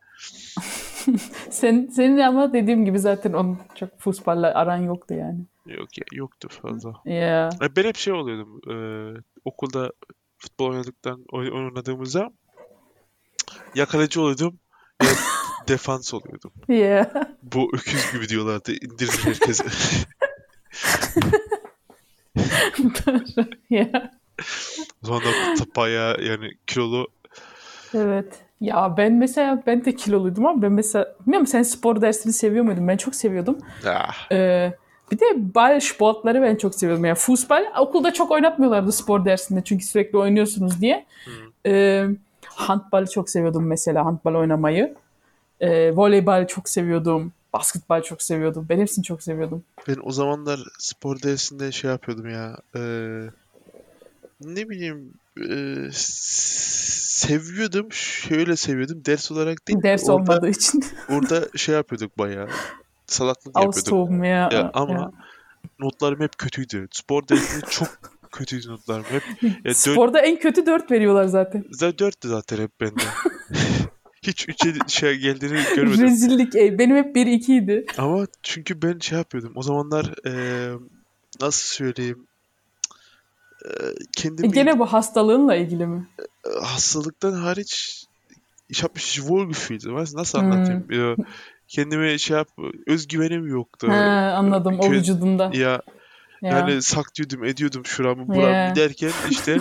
Sen, senin ama dediğim gibi zaten onun çok futbolla aran yoktu yani. Yok ya yoktu fazla. Ya. E, Ben hep şey oluyordum. e, okulda futbol oynadıktan oy- oynadığımızda ya kaleci oluyordum ya defans oluyordum. Ya. Bu öküz gibi diyorlardı. İndirin herkese. ya. O zaman da bayağı yani kilolu Evet. Ya ben mesela ben de kiloluydum ama ben mesela bilmiyorum sen spor dersini seviyor muydun? Ben çok seviyordum. Ah, Ee, bir de bal sportları ben çok seviyordum. Yani futbol okulda çok oynatmıyorlardı spor dersinde çünkü sürekli oynuyorsunuz diye. Ee, handball çok seviyordum mesela handball oynamayı. Ee, voleybol çok seviyordum. Basketbol çok seviyordum. Ben hepsini çok seviyordum. ben o zamanlar spor dersinde şey yapıyordum ya. e, ne bileyim e, seviyordum. Şöyle seviyordum. Ders olarak değil. Ders orada, olmadığı için. orada şey yapıyorduk bayağı. Salaklık yapıyorduk. Ya. Ya ama ya. notlarım hep kötüydü. Spor dersinde çok kötüydü notlarım. Hep ya dört, Sporda en kötü 4 veriyorlar zaten. zaten dörttü zaten hep bende. Hiç üçe şey geldiğini görmedim. Rezillik. ey. Benim hep 1-2 idi. Ama çünkü ben şey yapıyordum. O zamanlar eee, nasıl söyleyeyim kendimi E, Gene bu hastalığınla ilgili mi? hastalıktan hariç ich habe mich wohl gefühlt. Weißt, du, nasıl Hmm. anlatayım? Ya, kendime şey yap özgüvenim yoktu. Ha, anladım o Kö- vücudunda. Ya Ya. yani saklıyordum, ediyordum şuramı, buramı Ya. derken işte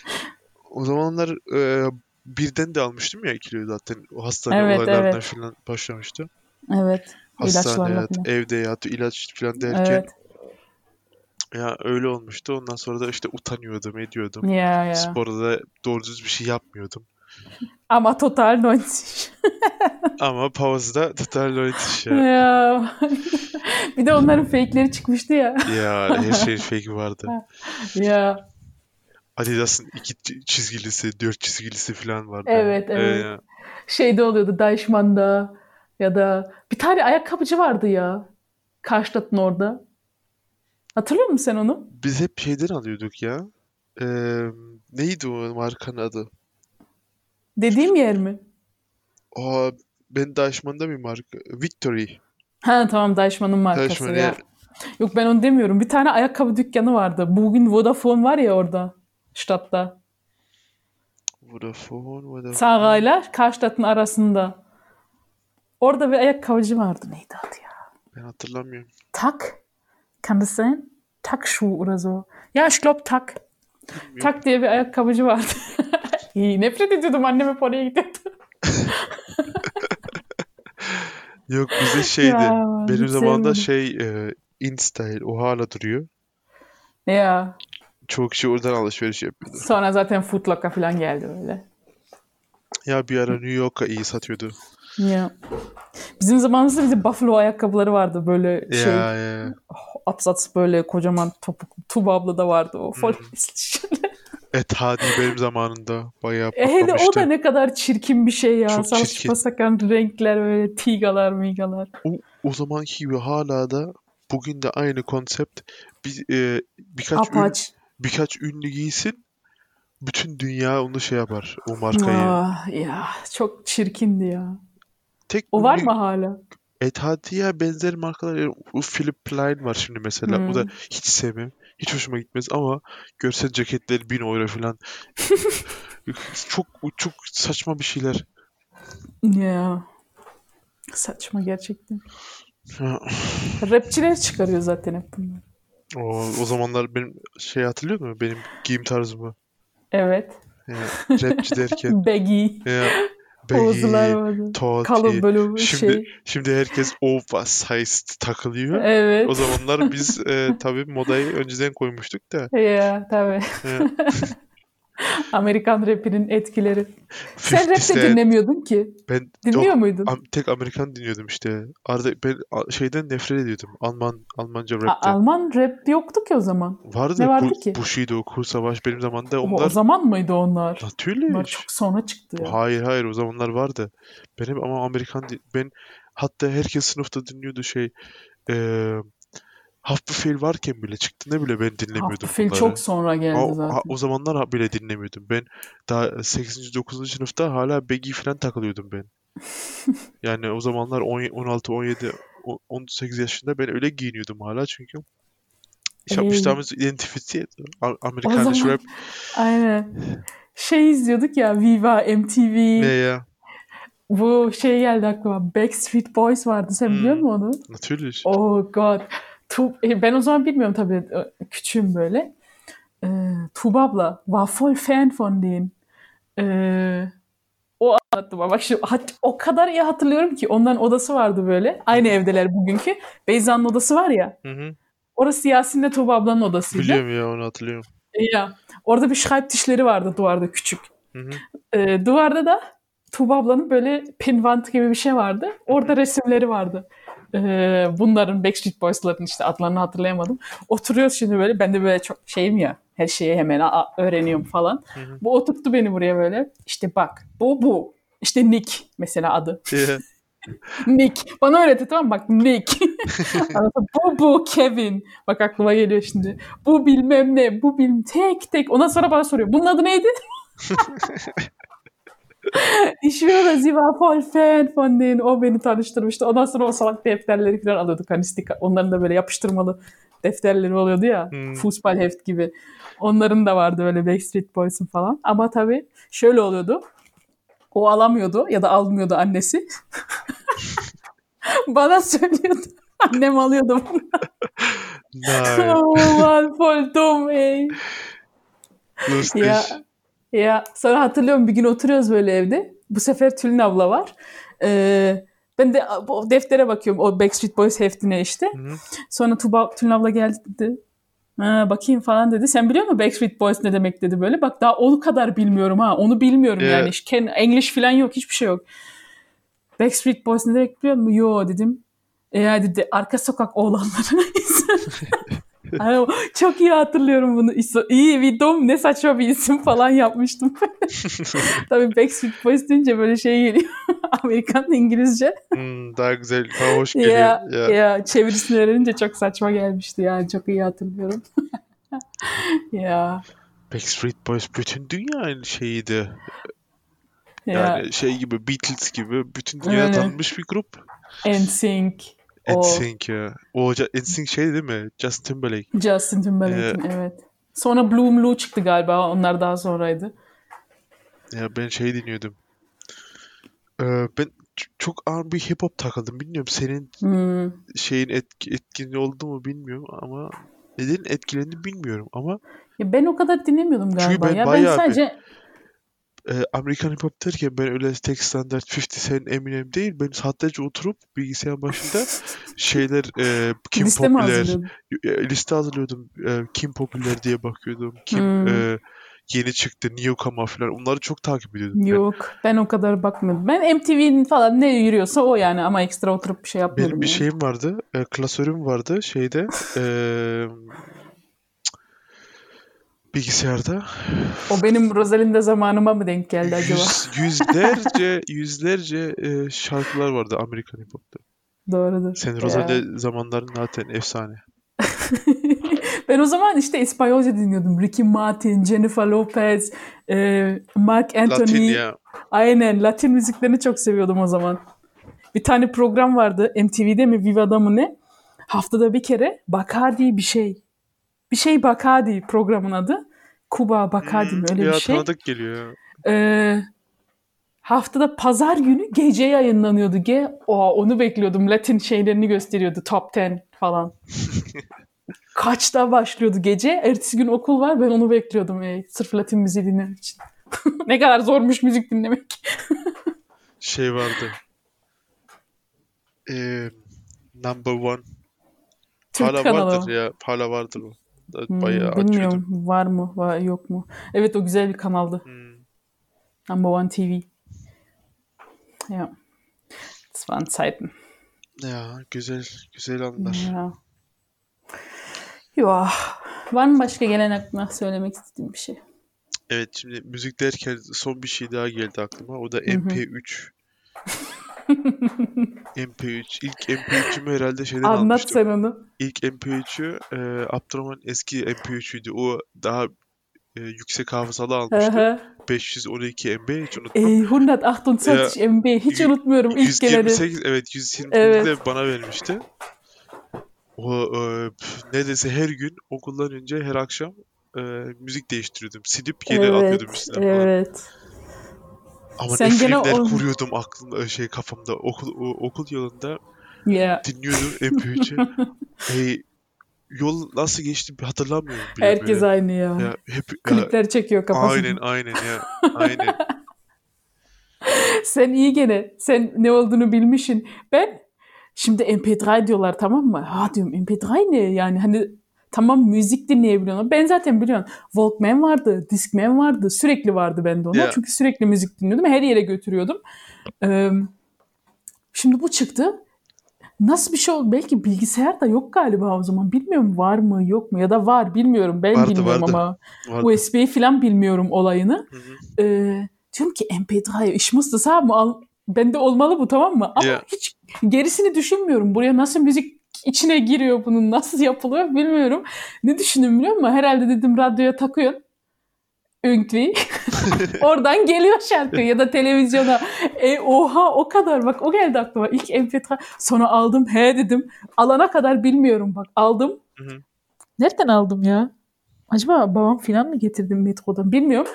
o zamanlar eee, birden de almıştım ya kiloyu zaten. O hastane Evet, olaylarından evet. falan başlamıştı. Evet. Hastane hayatı, falan. evde hayatı, ilaç falan derken Evet. Ya öyle olmuştu. Ondan sonra da işte utanıyordum, ediyordum. Ya ya. Sporda da doğru düz bir şey yapmıyordum. Ama total 90. Ama pauzda total öğretiş ya. ya. bir de onların fake'leri çıkmıştı ya. Ya her şeyin fake vardı. ya. Adidas'ın iki çizgilisi, dört çizgilisi falan vardı. Evet, evet. Ee, Şeyde oluyordu Deichmann'da ya da bir tane ayakkabıcı vardı ya. Karşılatın orada. Hatırlıyor musun sen onu? biz hep şeyden alıyorduk ya. Ee, neydi o markanın adı? Dediğim yer mi? Aa, ben Deichmann'da bir marka. Victory. Ha tamam Deichmann'ın markası Deichmann, ya. Yok ben onu demiyorum. Bir tane ayakkabı dükkanı vardı. Bugün Vodafone var ya orada. Stadt'ta. Vodafone, Vodafone. Sarayla Karşılat'ın arasında. Orada bir ayakkabıcı vardı. Neydi adı ya? Ben hatırlamıyorum. Tak? Kann das sein? Tak-Schuh oder so. Ja, ich glaube Tak. Tak diye bir ayakkabıcı vardı. İyi, nefret ediyordum annem hep oraya gidiyordu. Yok bize şeydi. Ya, Benim sevmedim. şey e, InStyle o hala duruyor. Ya, Çok kişi oradan alışveriş yapıyordu. sonra zaten Foot Locker falan geldi öyle. Ya bir ara New York'a iyi satıyordu. Ya. Bizim zamanımızda bir de Buffalo ayakkabıları vardı böyle şey. Ya ya. Atsats böyle kocaman topuklu. Tuba abla da vardı o. Hmm. hässlich. Et Hadi benim zamanında bayağı E hele o da patlamıştı. ne kadar çirkin bir şey ya. Çok Saçma çirkin. sapan renkler böyle tigalar migalar. O, o zamanki gibi hala da bugün de aynı konsept. Bir, e, birkaç ün, birkaç ünlü giysin. Bütün dünya onu şey yapar. O markayı. Ah, ya çok çirkindi ya. Tek O var mı hala? Et Hadi'ye benzer markalar. yani Philip Plein var şimdi mesela. O da Hmm. hiç sevmem. Hiç hoşuma gitmez ama görsel ceketleri 1000 euro falan. çok çok saçma bir şeyler. Ya. Saçma gerçekten. Rapçiler çıkarıyor zaten hep bunları. O, o zamanlar benim şey hatırlıyor musun? Benim giyim tarzımı. Evet. Ya, rapçi derken. Baggy. Ya, Baggy, vardı. toti. Kalın böyle Şimdi şey. şimdi herkes oversized takılıyor. Evet. O zamanlar biz e, tabii modayı önceden koymuştuk da. Ya tabii. Amerikan rapinin etkileri. Sen 50 rap de dinlemiyordun ki. Ben Dinliyor yok, muydun? tek Amerikan dinliyordum işte. Arada ben şeyden nefret ediyordum. Alman Almanca rapten. Alman rap yoktu ki o zaman. Vardı. Ne vardı Bu, ki? Bushido, Kur Savaş benim zamanımda O, o onlar zaman mıydı onlar? natürlich. Onlar çok sonra çıktı ya. Hayır hayır o zamanlar vardı. Ben hep ama Amerikan ben hatta herkes sınıfta dinliyordu şey eee Haftbefehl varken bile çıktığında bile ben dinlemiyordum Haftbefehl bunları. çok sonra geldi O, zaten. o zamanlar bile dinlemiyordum. Ben daha 8. 9. sınıfta hala Baggy falan takılıyordum ben. Yani o zamanlar 10 16 17 o- 18 yaşında ben öyle giyiniyordum hala çünkü ich habe mich Ey. damals identifiziert. A- O Amerikanisch zaman Rap aynen. Şey izliyorduk ya Viva, MTV. ne ya? Bu şey geldi aklıma. Backstreet Boys vardı. Sen Hmm. biliyor musun onu? Natürlich. Oh God. Tu e, ben o zaman bilmiyorum tabii. e, Küçüğüm böyle. Ee, Tuğba abla war voll Fan von denen. Ee, O anlattı. Bak şimdi o kadar iyi hatırlıyorum ki onların odası vardı böyle. Aynı evdeler bugünkü. Beyza'nın odası var ya. Hı hı. Orası Yasin'le Tuğba ablanın odasıydı. Biliyorum ya onu hatırlıyorum. Ya. Orada bir Schreibtischleri vardı duvarda küçük. Hı hı. Duvarda da Tuğba ablanın böyle pinvant gibi bir şey vardı. Orada resimleri vardı. Ee, bunların Backstreet Boys'ların işte adlarını hatırlayamadım. Oturuyoruz şimdi böyle. Ben de böyle çok şeyim ya. Her şeyi hemen öğreniyorum falan. Hı hı. Bu oturttu beni buraya böyle. İşte bak bu bu. İşte Nick mesela adı. Nick. Bana öğretti tamam bak Nick. bu bu Kevin. Bak aklıma geliyor şimdi. Bu bilmem ne. Bu bilmem tek tek. Ondan sonra bana soruyor. Bunun adı neydi? ich schwöre, sie war voll fan von denen. O beni tanıştırmıştı. Ondan sonra o salak defterleri falan alıyorduk. Hani stika, onların da böyle yapıştırmalı defterleri oluyordu ya. Hmm. Fußball heft gibi. Onların da vardı öyle Backstreet Boys'un falan. Ama tabii şöyle oluyordu. O alamıyordu ya da almıyordu annesi. Bana söylüyordu. Annem alıyordu bunu. Nein. oh man, voll dumm ey. Lustig. Ya, ya sonra hatırlıyorum bir gün oturuyoruz böyle evde. Bu sefer Tülin abla var. Ee, ben de o deftere bakıyorum o Backstreet Boys heftine işte. Hı-hı. Sonra Tuba, Tülin abla geldi dedi. Ha, bakayım falan dedi. Sen biliyor musun Backstreet Boys ne demek dedi böyle. Bak daha o kadar bilmiyorum ha. Onu bilmiyorum yeah. yani. Ken, English falan yok. Hiçbir şey yok. Backstreet Boys ne demek biliyor musun? Yo dedim. E dedi arka sokak oğlanları. Yani çok iyi hatırlıyorum bunu. İyi bir dom ne saçma bir isim falan yapmıştım. Tabii Backstreet Boys deyince böyle şey geliyor. Amerikan İngilizce. Hmm, daha güzel, daha hoş geliyor. Ya, ya. ya çevirisini öğrenince çok saçma gelmişti yani. Çok iyi hatırlıyorum. ya. Backstreet Boys bütün dünyanın şeyiydi. Yani ya. şey gibi Beatles gibi bütün dünya tanınmış bir grup. NSYNC. NSYNC ya. O NSYNC şey değil mi? Justin Timberlake. Justin Timberlake'in ee, evet. Sonra Bloom Blue çıktı galiba. Onlar daha sonraydı. Ya ben şey dinliyordum. Ee, ben çok ağır bir hip hop takıldım. Bilmiyorum senin hmm. şeyin etki, etkinliği oldu mu bilmiyorum ama neden etkilendi bilmiyorum ama ya ben o kadar dinlemiyordum galiba. Çünkü ben ya ben sadece bir e, Amerikan hip hop derken ben öyle tek standart 50 Cent Eminem değil. Ben saatlerce oturup bilgisayar başında şeyler e, kim liste popüler e, liste hazırlıyordum. E, kim popüler diye bakıyordum. Kim hmm. e, yeni çıktı Newcomer falan onları çok takip ediyordum. Yok ben, ben o kadar bakmıyordum. Ben MTV'nin falan ne yürüyorsa o yani ama ekstra oturup bir şey yapmıyordum. Benim bir yani. şeyim vardı. E, klasörüm vardı şeyde. E, bilgisayarda. O benim Rosalinda zamanıma mı denk geldi acaba? Yüz, yüzlerce yüzlerce e, şarkılar vardı Amerikan hip hop'ta. Doğrudur. Senin Rosalinda zamanların zaten efsane. ben o zaman işte İspanyolca dinliyordum. Ricky Martin, Jennifer Lopez, e, Mark Anthony. Latin ya. Aynen. Latin müziklerini çok seviyordum o zaman. Bir tane program vardı MTV'de mi Viva'da mı ne? Haftada bir kere Bacardi bir şey bir şey Bacardi programın adı. Kuba Bacardi hmm, mi öyle ya, bir şey. tanıdık geliyor. Ee, haftada pazar günü gece yayınlanıyordu. Ge o onu bekliyordum. Latin şeylerini gösteriyordu. Top 10 falan. Kaçta başlıyordu gece? Ertesi gün okul var. Ben onu bekliyordum. Ey, sırf Latin müziği dinlemek için. ne kadar zormuş müzik dinlemek. şey vardı. Ee, number one. Türk hala kanalı. vardır ya. Hala vardır o. Hmm, bayağı bilmiyorum açıyordum. var mı var yok mu. Evet o güzel bir kanaldı. Hmm. Number One TV. Ja. Das waren Zeiten. Ya güzel güzel anlar. Ya. Ya. Var mı başka gelen aklına söylemek istediğim bir şey? Evet şimdi müzik derken son bir şey daha geldi aklıma. O da MP3. MP3. İlk MP3'ümü herhalde şeyden Anlat almıştım. sen onu. İlk MP3'ü e, Abdurrahman eski MP3'üydü. O daha e, yüksek hafızalı almıştı. 512 MB hiç unutmam. Ey, 128 ya, MB hiç unutmuyorum ilk 128, geleni. Evet 128 evet. de bana vermişti. O e, neredeyse her gün okuldan önce her akşam e, müzik değiştiriyordum. Silip yeni evet, atıyordum üstüne Evet. Falan. Ama Sen ne filmler o... kuruyordum aklımda şey kafamda okul okul yolunda yeah. dinliyordum MP3'ü. hey, yol nasıl geçti hatırlamıyorum bile Herkes böyle. aynı ya. ya hep, Klipler ya, çekiyor kafasında. Aynen aynen ya. Aynen. Sen iyi gene. Sen ne olduğunu bilmişsin. Ben şimdi MP3 diyorlar tamam mı? Ha diyorum MP3 ne? Yani hani tamam müzik dinleyebiliyorum. Ben zaten biliyorum. Walkman vardı, Discman vardı. Sürekli vardı bende onlar. Yeah. Çünkü sürekli müzik dinliyordum. Her yere götürüyordum. Ee, şimdi bu çıktı. Nasıl bir şey oldu? Belki bilgisayar da yok galiba o zaman. Bilmiyorum var mı yok mu ya da var bilmiyorum. Ben Vardı, bilmiyorum vardı. ama Vardı. USB falan bilmiyorum olayını. Hı hı. Ee, diyorum ki MP3 ich musste es haben. Al, bende olmalı bu tamam mı? Ama Yeah. hiç gerisini düşünmüyorum. Buraya nasıl müzik içine giriyor bunun nasıl yapılıyor bilmiyorum. Ne düşündüm biliyor musun? Herhalde dedim radyoya takıyorsun. Irgendwie. Oradan geliyor şarkı ya da televizyona. E oha o kadar bak o geldi aklıma. İlk MP3 sonra aldım he dedim. Alana kadar bilmiyorum bak aldım. Nereden aldım ya? Acaba babam filan mı getirdim metrodan bilmiyorum.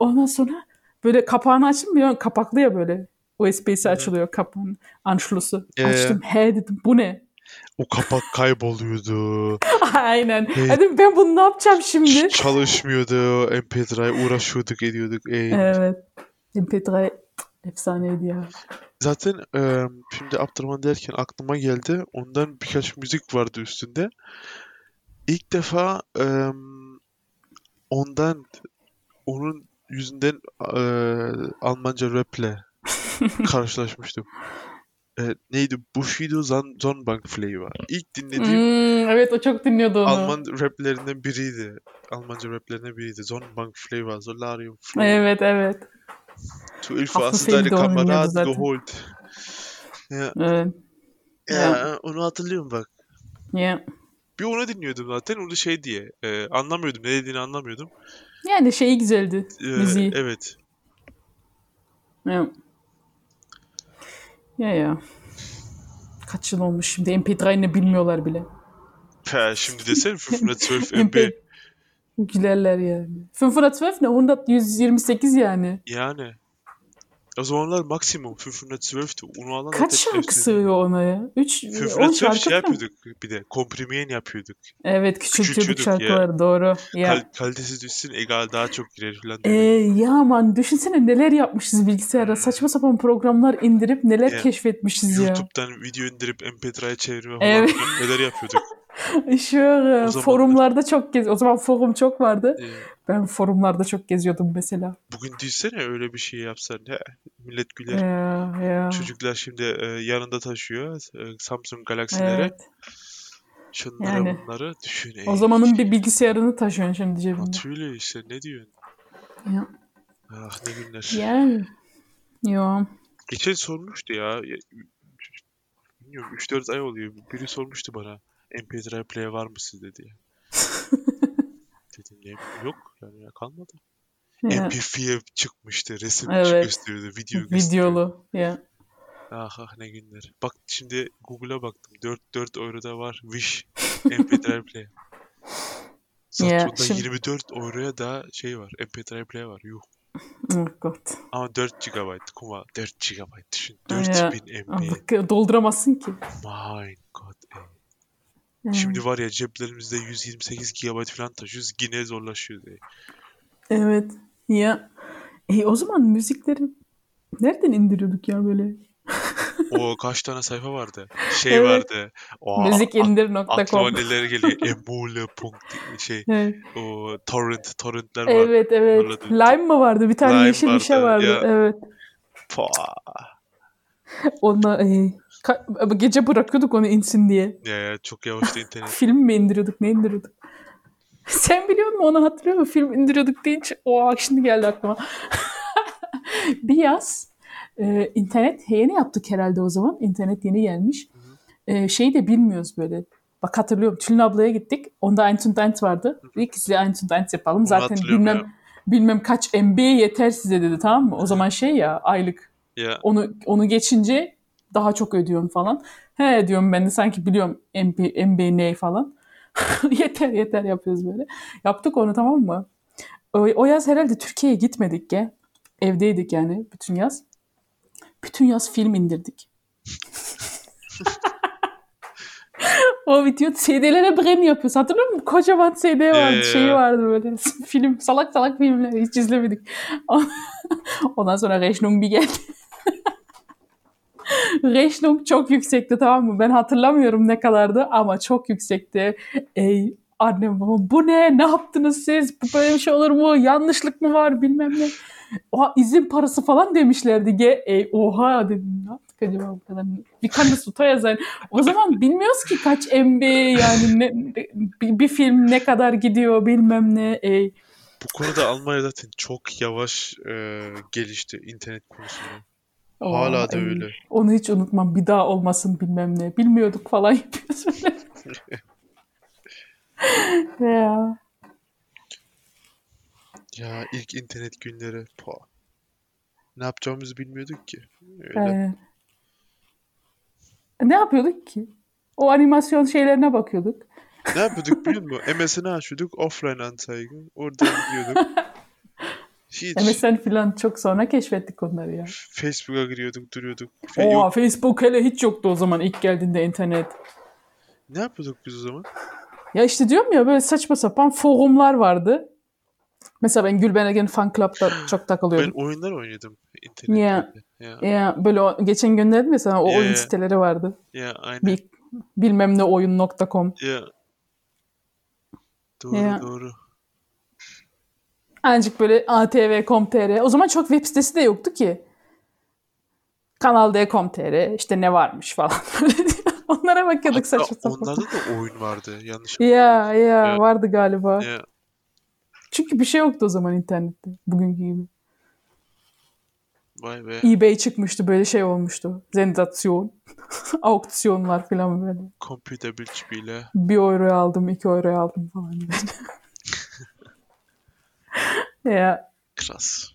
Ondan sonra böyle kapağını açtım biliyor musun? Kapaklı ya böyle. USB'si açılıyor kapağın anschluss'u. Ee? Açtım he dedim bu ne? O kapak kayboluyordu. Aynen. Evet. Dedim ben bunu ne yapacağım şimdi? Çalışmıyordu. MP3 uğraşıyorduk ediyorduk. Ey. Evet. MP3 efsaneydi ya. Zaten e, şimdi Abdurrahman derken aklıma geldi. Ondan birkaç müzik vardı üstünde. İlk defa e, ondan onun yüzünden e, Almanca raple karşılaşmıştım. E, neydi? Bushido Zan Zonbank Flavor. İlk dinlediğim Hmm, evet o çok dinliyordu onu. Alman raplerinden biriydi. Almanca raplerinden biriydi. Zonbank Flavor, Solarium Flavor. Evet evet. Zu du deine zaten. geholt. Ya, Evet. ya, onu hatırlıyorum bak. Ya. Bir onu dinliyordum zaten. O da şey diye. e, anlamıyordum. Ne dediğini anlamıyordum. Yani şeyi güzeldi. E, Müziği. evet. Ya. Ya ya. Kaç yıl olmuş şimdi MP3 ne bilmiyorlar bile. Ha, şimdi desene 512 MB. MP Gülerler yani. 512 ne? 100, 128 yani. Yani. O zamanlar maksimum 512'ti. Onu alan Kaç şarkı sığıyor ona ya? 3, 10 512 şarkı şey yapıyorduk bir de. Komprimeyen yapıyorduk. Evet küçültüyorduk Küçültüyorduk ya. şarkıları doğru. Ya. Kal kalitesi düşsün egal daha çok girer falan Ee, ya aman düşünsene neler yapmışız bilgisayarda. Saçma sapan programlar indirip neler Ya. keşfetmişiz ya. YouTube'dan video indirip MP3'e çevirme falan Evet. neler yapıyorduk. Şöyle zaman- forumlarda çok gez. O zaman forum çok vardı. Ee, Ben forumlarda çok geziyordum mesela. bugün düşsene öyle bir şey yapsan. He, millet güler. Ya, ya. Çocuklar şimdi e, yanında taşıyor e, Samsung Galaxy'leri. Evet. Şunları Yani. bunları düşün. O zamanın bir bilgisayarını taşıyorsun şimdi cebinde. Natürlich işte ne diyorsun? Ya. Ah ne günler. Yani. Yo. Geçen sormuştu ya. ya, Bilmiyorum 3-4 ay oluyor. Biri sormuştu bana. MP3 player var mı sizde diye. Dedim ne yok yani ya kalmadı. Ya. MP4 çıkmıştı. Resim Evet. gösteriyordu. Video gösteriyordu. Videolu. Ya. Ah ah ne günler. Bak şimdi Google'a baktım. 4 4 euroda var. Wish MP3 player. Ya, Satürn'da şimdi- 24 euroya da şey var. MP3 player var. Yuh. Oh God. Ama 4 GB. Kuma 4 GB düşün. Ya. 4000 MB. Artık dolduramazsın ki. My God. Ya. Şimdi var ya ceplerimizde 128 GB falan taşıyoruz. Yine zorlaşıyor. ey. Evet. Ya. E, o zaman müzikleri nereden indiriyorduk ya böyle? O kaç tane sayfa vardı? Şey Evet. vardı. O aklıma Müzikindir.com. neler geliyor. Emule. şey Evet. o torrent torrentler var. Evet evet. Lime mı vardı? Bir tane Lime yeşil bir şey vardı, vardı. ya. Evet. Pah. Onunla e, ka- gece bırakıyorduk onu insin diye. Ya, ya çok yavaştı internet. Film mi indiriyorduk? Ne indiriyorduk? Sen biliyor musun? Onu hatırlıyor musun? Film indiriyorduk deyince o şimdi geldi aklıma. bir yaz e, internet yeni yaptık herhalde o zaman. İnternet yeni gelmiş. E, şeyi de bilmiyoruz böyle. Bak hatırlıyorum. Tülin ablaya gittik. Onda Eintündent vardı. Dedik ki size Eintündent yapalım. Onu Zaten bilmem ya. bilmem kaç MB yeter size dedi tamam mı? O zaman şey ya aylık. Ya Onu onu geçince daha çok ödüyorsun falan. He diyorum ben de sanki biliyorum MB, MB ne falan. yeter yeter yapıyoruz böyle. Yaptık onu tamam mı? O, o yaz herhalde Türkiye'ye gitmedik ya. Evdeydik yani bütün yaz. Bütün yaz film indirdik. o video CD'lere brain yapıyoruz. Hatırlıyor musun? Kocaman CD vardı. Ya, Şeyi vardı böyle. Film, salak salak filmler. Hiç izlemedik. Ondan sonra Rechnung bir geldi. Rechnung çok yüksekti tamam mı? Ben hatırlamıyorum ne kadardı ama çok yüksekti. Ey annem babam bu ne? Ne yaptınız siz? Bu böyle bir şey olur mu? Yanlışlık mı var bilmem ne. Oha izin parası falan demişlerdi. Ge ey oha dedim. Ne yaptık acaba bu kadar? Bir kanı suta yazar. O zaman bilmiyoruz ki kaç MB yani ne, bir, bir film ne kadar gidiyor bilmem ne. Ey. Bu konuda Almanya zaten çok yavaş e, gelişti internet konusunda. Hala da Ay, öyle. Onu hiç unutmam. Bir daha olmasın bilmem ne. Bilmiyorduk falan yapıyoruz böyle. ya. Ya ilk internet günleri. Pa. Ne yapacağımızı bilmiyorduk ki. Öyle. Aynen. Ne yapıyorduk ki? O animasyon şeylerine bakıyorduk. Ne yapıyorduk biliyor musun? MSN'i açıyorduk. Offline anzeige. Oradan giriyorduk. Hiç. MSN falan çok sonra keşfettik onları ya. Facebook'a giriyorduk, duruyorduk. Fe- yok. Oha Facebook hele hiç yoktu o zaman ilk geldiğinde internet. Ne yapıyorduk biz o zaman? Ya işte diyorum ya böyle saçma sapan forumlar vardı. Mesela ben Gülben Fan Club'da çok Ben takılıyordum. oyunlar oynadım internette. Ya. Ya, Ya böyle o, geçen gönderdim mesela o Ya, oyun ya. siteleri vardı. ya aynen. Bir, bilmem ne oyun.com. Ya. Doğru Ya. doğru. Ancak böyle atv.com.tr. O zaman çok web sitesi de yoktu ki. Kanal D.com.tr işte ne varmış falan. Onlara bakıyorduk Hatta saçma sapan. onlarda da oyun vardı. Yanlış Ya ya vardı galiba. Ya, Çünkü bir şey yoktu o zaman internette. Bugünkü gibi. vay be. eBay çıkmıştı böyle şey olmuştu. Zendasyon. Auksyonlar falan böyle. Computerbildspiele. Bir euroya aldım, iki euroya aldım falan böyle. ya Krass.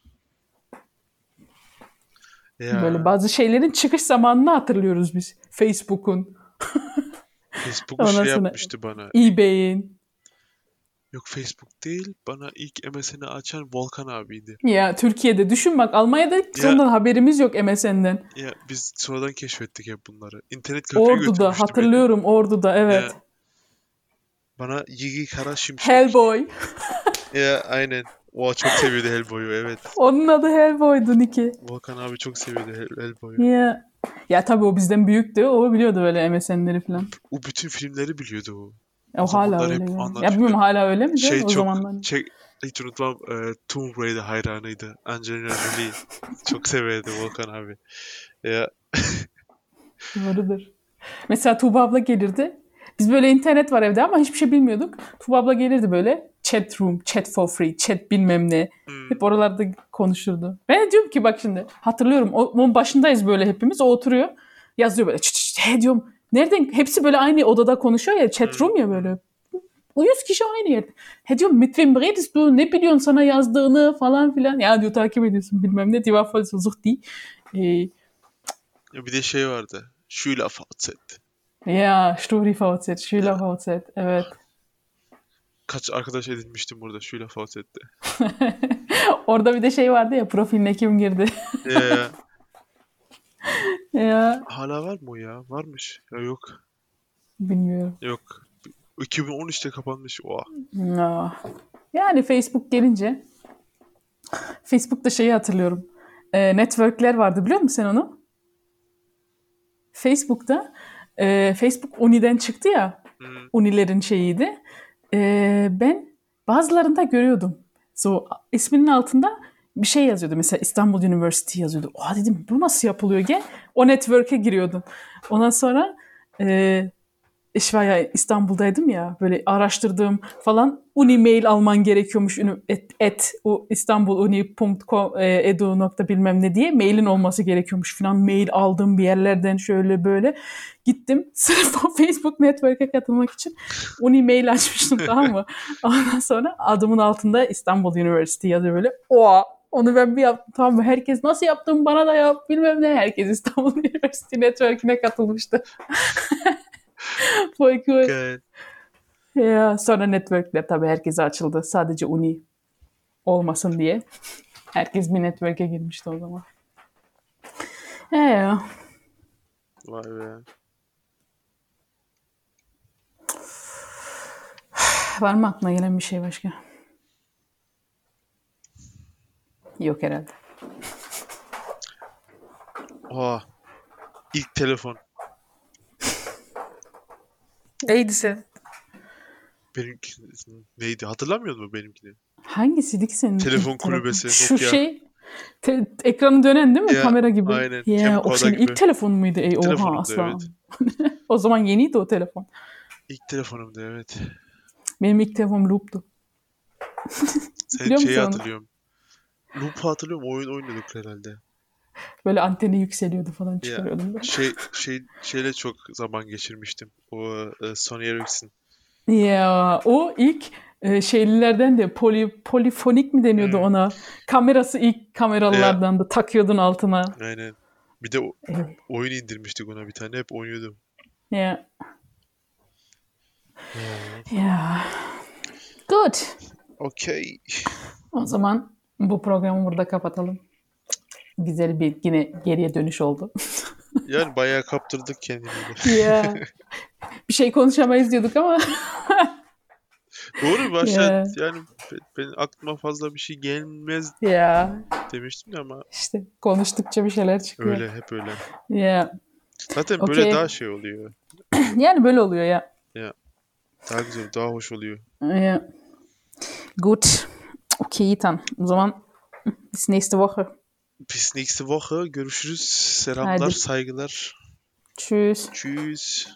Ya böyle bazı şeylerin çıkış zamanını hatırlıyoruz biz. Facebook'un, Facebook şey yapmıştı bana. eBay'in. Yok Facebook değil. Bana ilk MSN'i açan Volkan abiydi. Ya Türkiye'de düşün bak Almanya'da hiç ondan haberimiz yok MSN'den. Ya biz sonradan keşfettik hep bunları. İnternet kafeye Ordu'da götürmüştü beni. hatırlıyorum Ordu'da evet. Ya. Bana Yigi Kara Şimşek. Hellboy. Ya aynen. O çok seviyordu Hellboy'u evet. Onun adı Hellboy'du Niki. Volkan abi çok seviyordu Hell- Hellboy'u. Ya. Ya tabii o bizden büyüktü. O biliyordu böyle MSN'leri falan. O bütün filmleri biliyordu o. O O hala zamanlar öyle. hep ya. anlatıyordu. Ya bilmiyorum hala öyle mi? de Şey o çok zamanlar. şey, hiç unutmam e, Tomb Raider hayranıydı. Angelina Jolie. çok severdi Volkan abi. Ya Doğrudur. Mesela Tuğba abla gelirdi. Biz böyle internet var evde ama hiçbir şey bilmiyorduk. Tuğba abla gelirdi böyle. Chat room, chat for free, chat bilmem ne. hmm, Hep oralarda konuşurdu. Ben diyorum ki bak şimdi hatırlıyorum. Onun başındayız böyle hepimiz. O oturuyor. Yazıyor böyle. Çıt çıt. He diyorum. Nereden? Hepsi böyle aynı odada konuşuyor ya. Chat room ya böyle. O 100 kişi aynı yerde. He diyorum mit wem redest du? Ne biliyorsun sana yazdığını falan filan. Ya diyor takip ediyorsun bilmem ne. Die war voll so suchti. Ee, bir de şey vardı. Schüler VZ. ya Sturi VZ, Schüler VZ. Evet. Kaç arkadaş edinmiştim burada Schüler VZ'de. Orada bir de şey vardı ya profiline kim girdi. Ya, ya. ya Hala var mı o ya? Varmış. Ya yok. bilmiyorum. Yok. 2013'te kapanmış. Oha. Ya. Yani Facebook gelince Facebook'ta şeyi hatırlıyorum. Ee, networkler vardı biliyor musun sen onu? Facebook'ta e, Facebook Uni'den çıktı ya. Hmm. Unilerin şeyiydi. Ee, ben bazılarında görüyordum. So, isminin altında bir şey yazıyordu. Mesela İstanbul University yazıyordu. Oha dedim bu nasıl yapılıyor gel. O network'e giriyordum. Ondan sonra e, işte ya İstanbul'daydım ya böyle araştırdığım falan uni mail alman gerekiyormuş et, et o istanbuluni.com e, edu nokta bilmem ne diye mailin olması gerekiyormuş falan mail aldım bir yerlerden şöyle böyle gittim sırf o Facebook network'e katılmak için uni mail açmıştım tamam mı ondan sonra adımın altında İstanbul University yazıyor böyle oha onu ben bir yaptım tamam mı? Herkes nasıl yaptım bana da yap bilmem ne. Herkes İstanbul University Network'ine katılmıştı. Voll cool. Geil. Ya, sonra networkler tabii herkese açıldı. Sadece uni olmasın diye. Herkes bir network'e girmişti o zaman. He. Vay be. Var mı aklına gelen bir şey başka? Yok herhalde. Oha. İlk telefon. Neydi sen? Benimki neydi? Hatırlamıyor musun benimkini? Hangisiydi ki senin? Telefon kulübesi, Şu Nokia. şey te- ekranı dönen değil mi? Ya, Kamera gibi. aynen. Ya, Camcorder o senin gibi. ilk telefon muydu? Ey, oha Telefonumdu, aslan. o zaman yeniydi o telefon. İlk telefonumdu evet. Benim ilk telefonum Loop'tu. Sen şeyi hatırlıyorum. Loop'u hatırlıyorum. Oyun oynuyorduk herhalde. Böyle anteni yükseliyordu falan çıkarıyordum. böyle. Şey şey şeyle çok zaman geçirmiştim. O e, Sony Ericsson. Ya o ilk e, şeylilerden de poli, polifonik mi deniyordu Hmm. ona? Kamerası ilk kameralardan da takıyordun altına. Aynen. Bir de o- Evet. oyun indirmiştik ona bir tane. Hep oynuyordum. Ya. Ya. Good. Okey. O zaman bu programı burada kapatalım. Güzel bir yine geriye dönüş oldu. Yani bayağı kaptırdık kendimizi. ya. Bir şey konuşamayız diyorduk ama Doğru başta Ya. yani be- benim aklıma fazla bir şey gelmez ya demiştim de ama işte konuştukça bir şeyler çıkıyor. öyle hep öyle. Ya. Zaten böyle Okey. daha şey oluyor. Yani böyle oluyor ya. Daha güzel, daha hoş oluyor. Ja. Gut. Okay, Ethan. O zaman bis nächste Woche. Bis nächste Görüşürüz. Selamlar, Hadi. saygılar. Tschüss. Tschüss.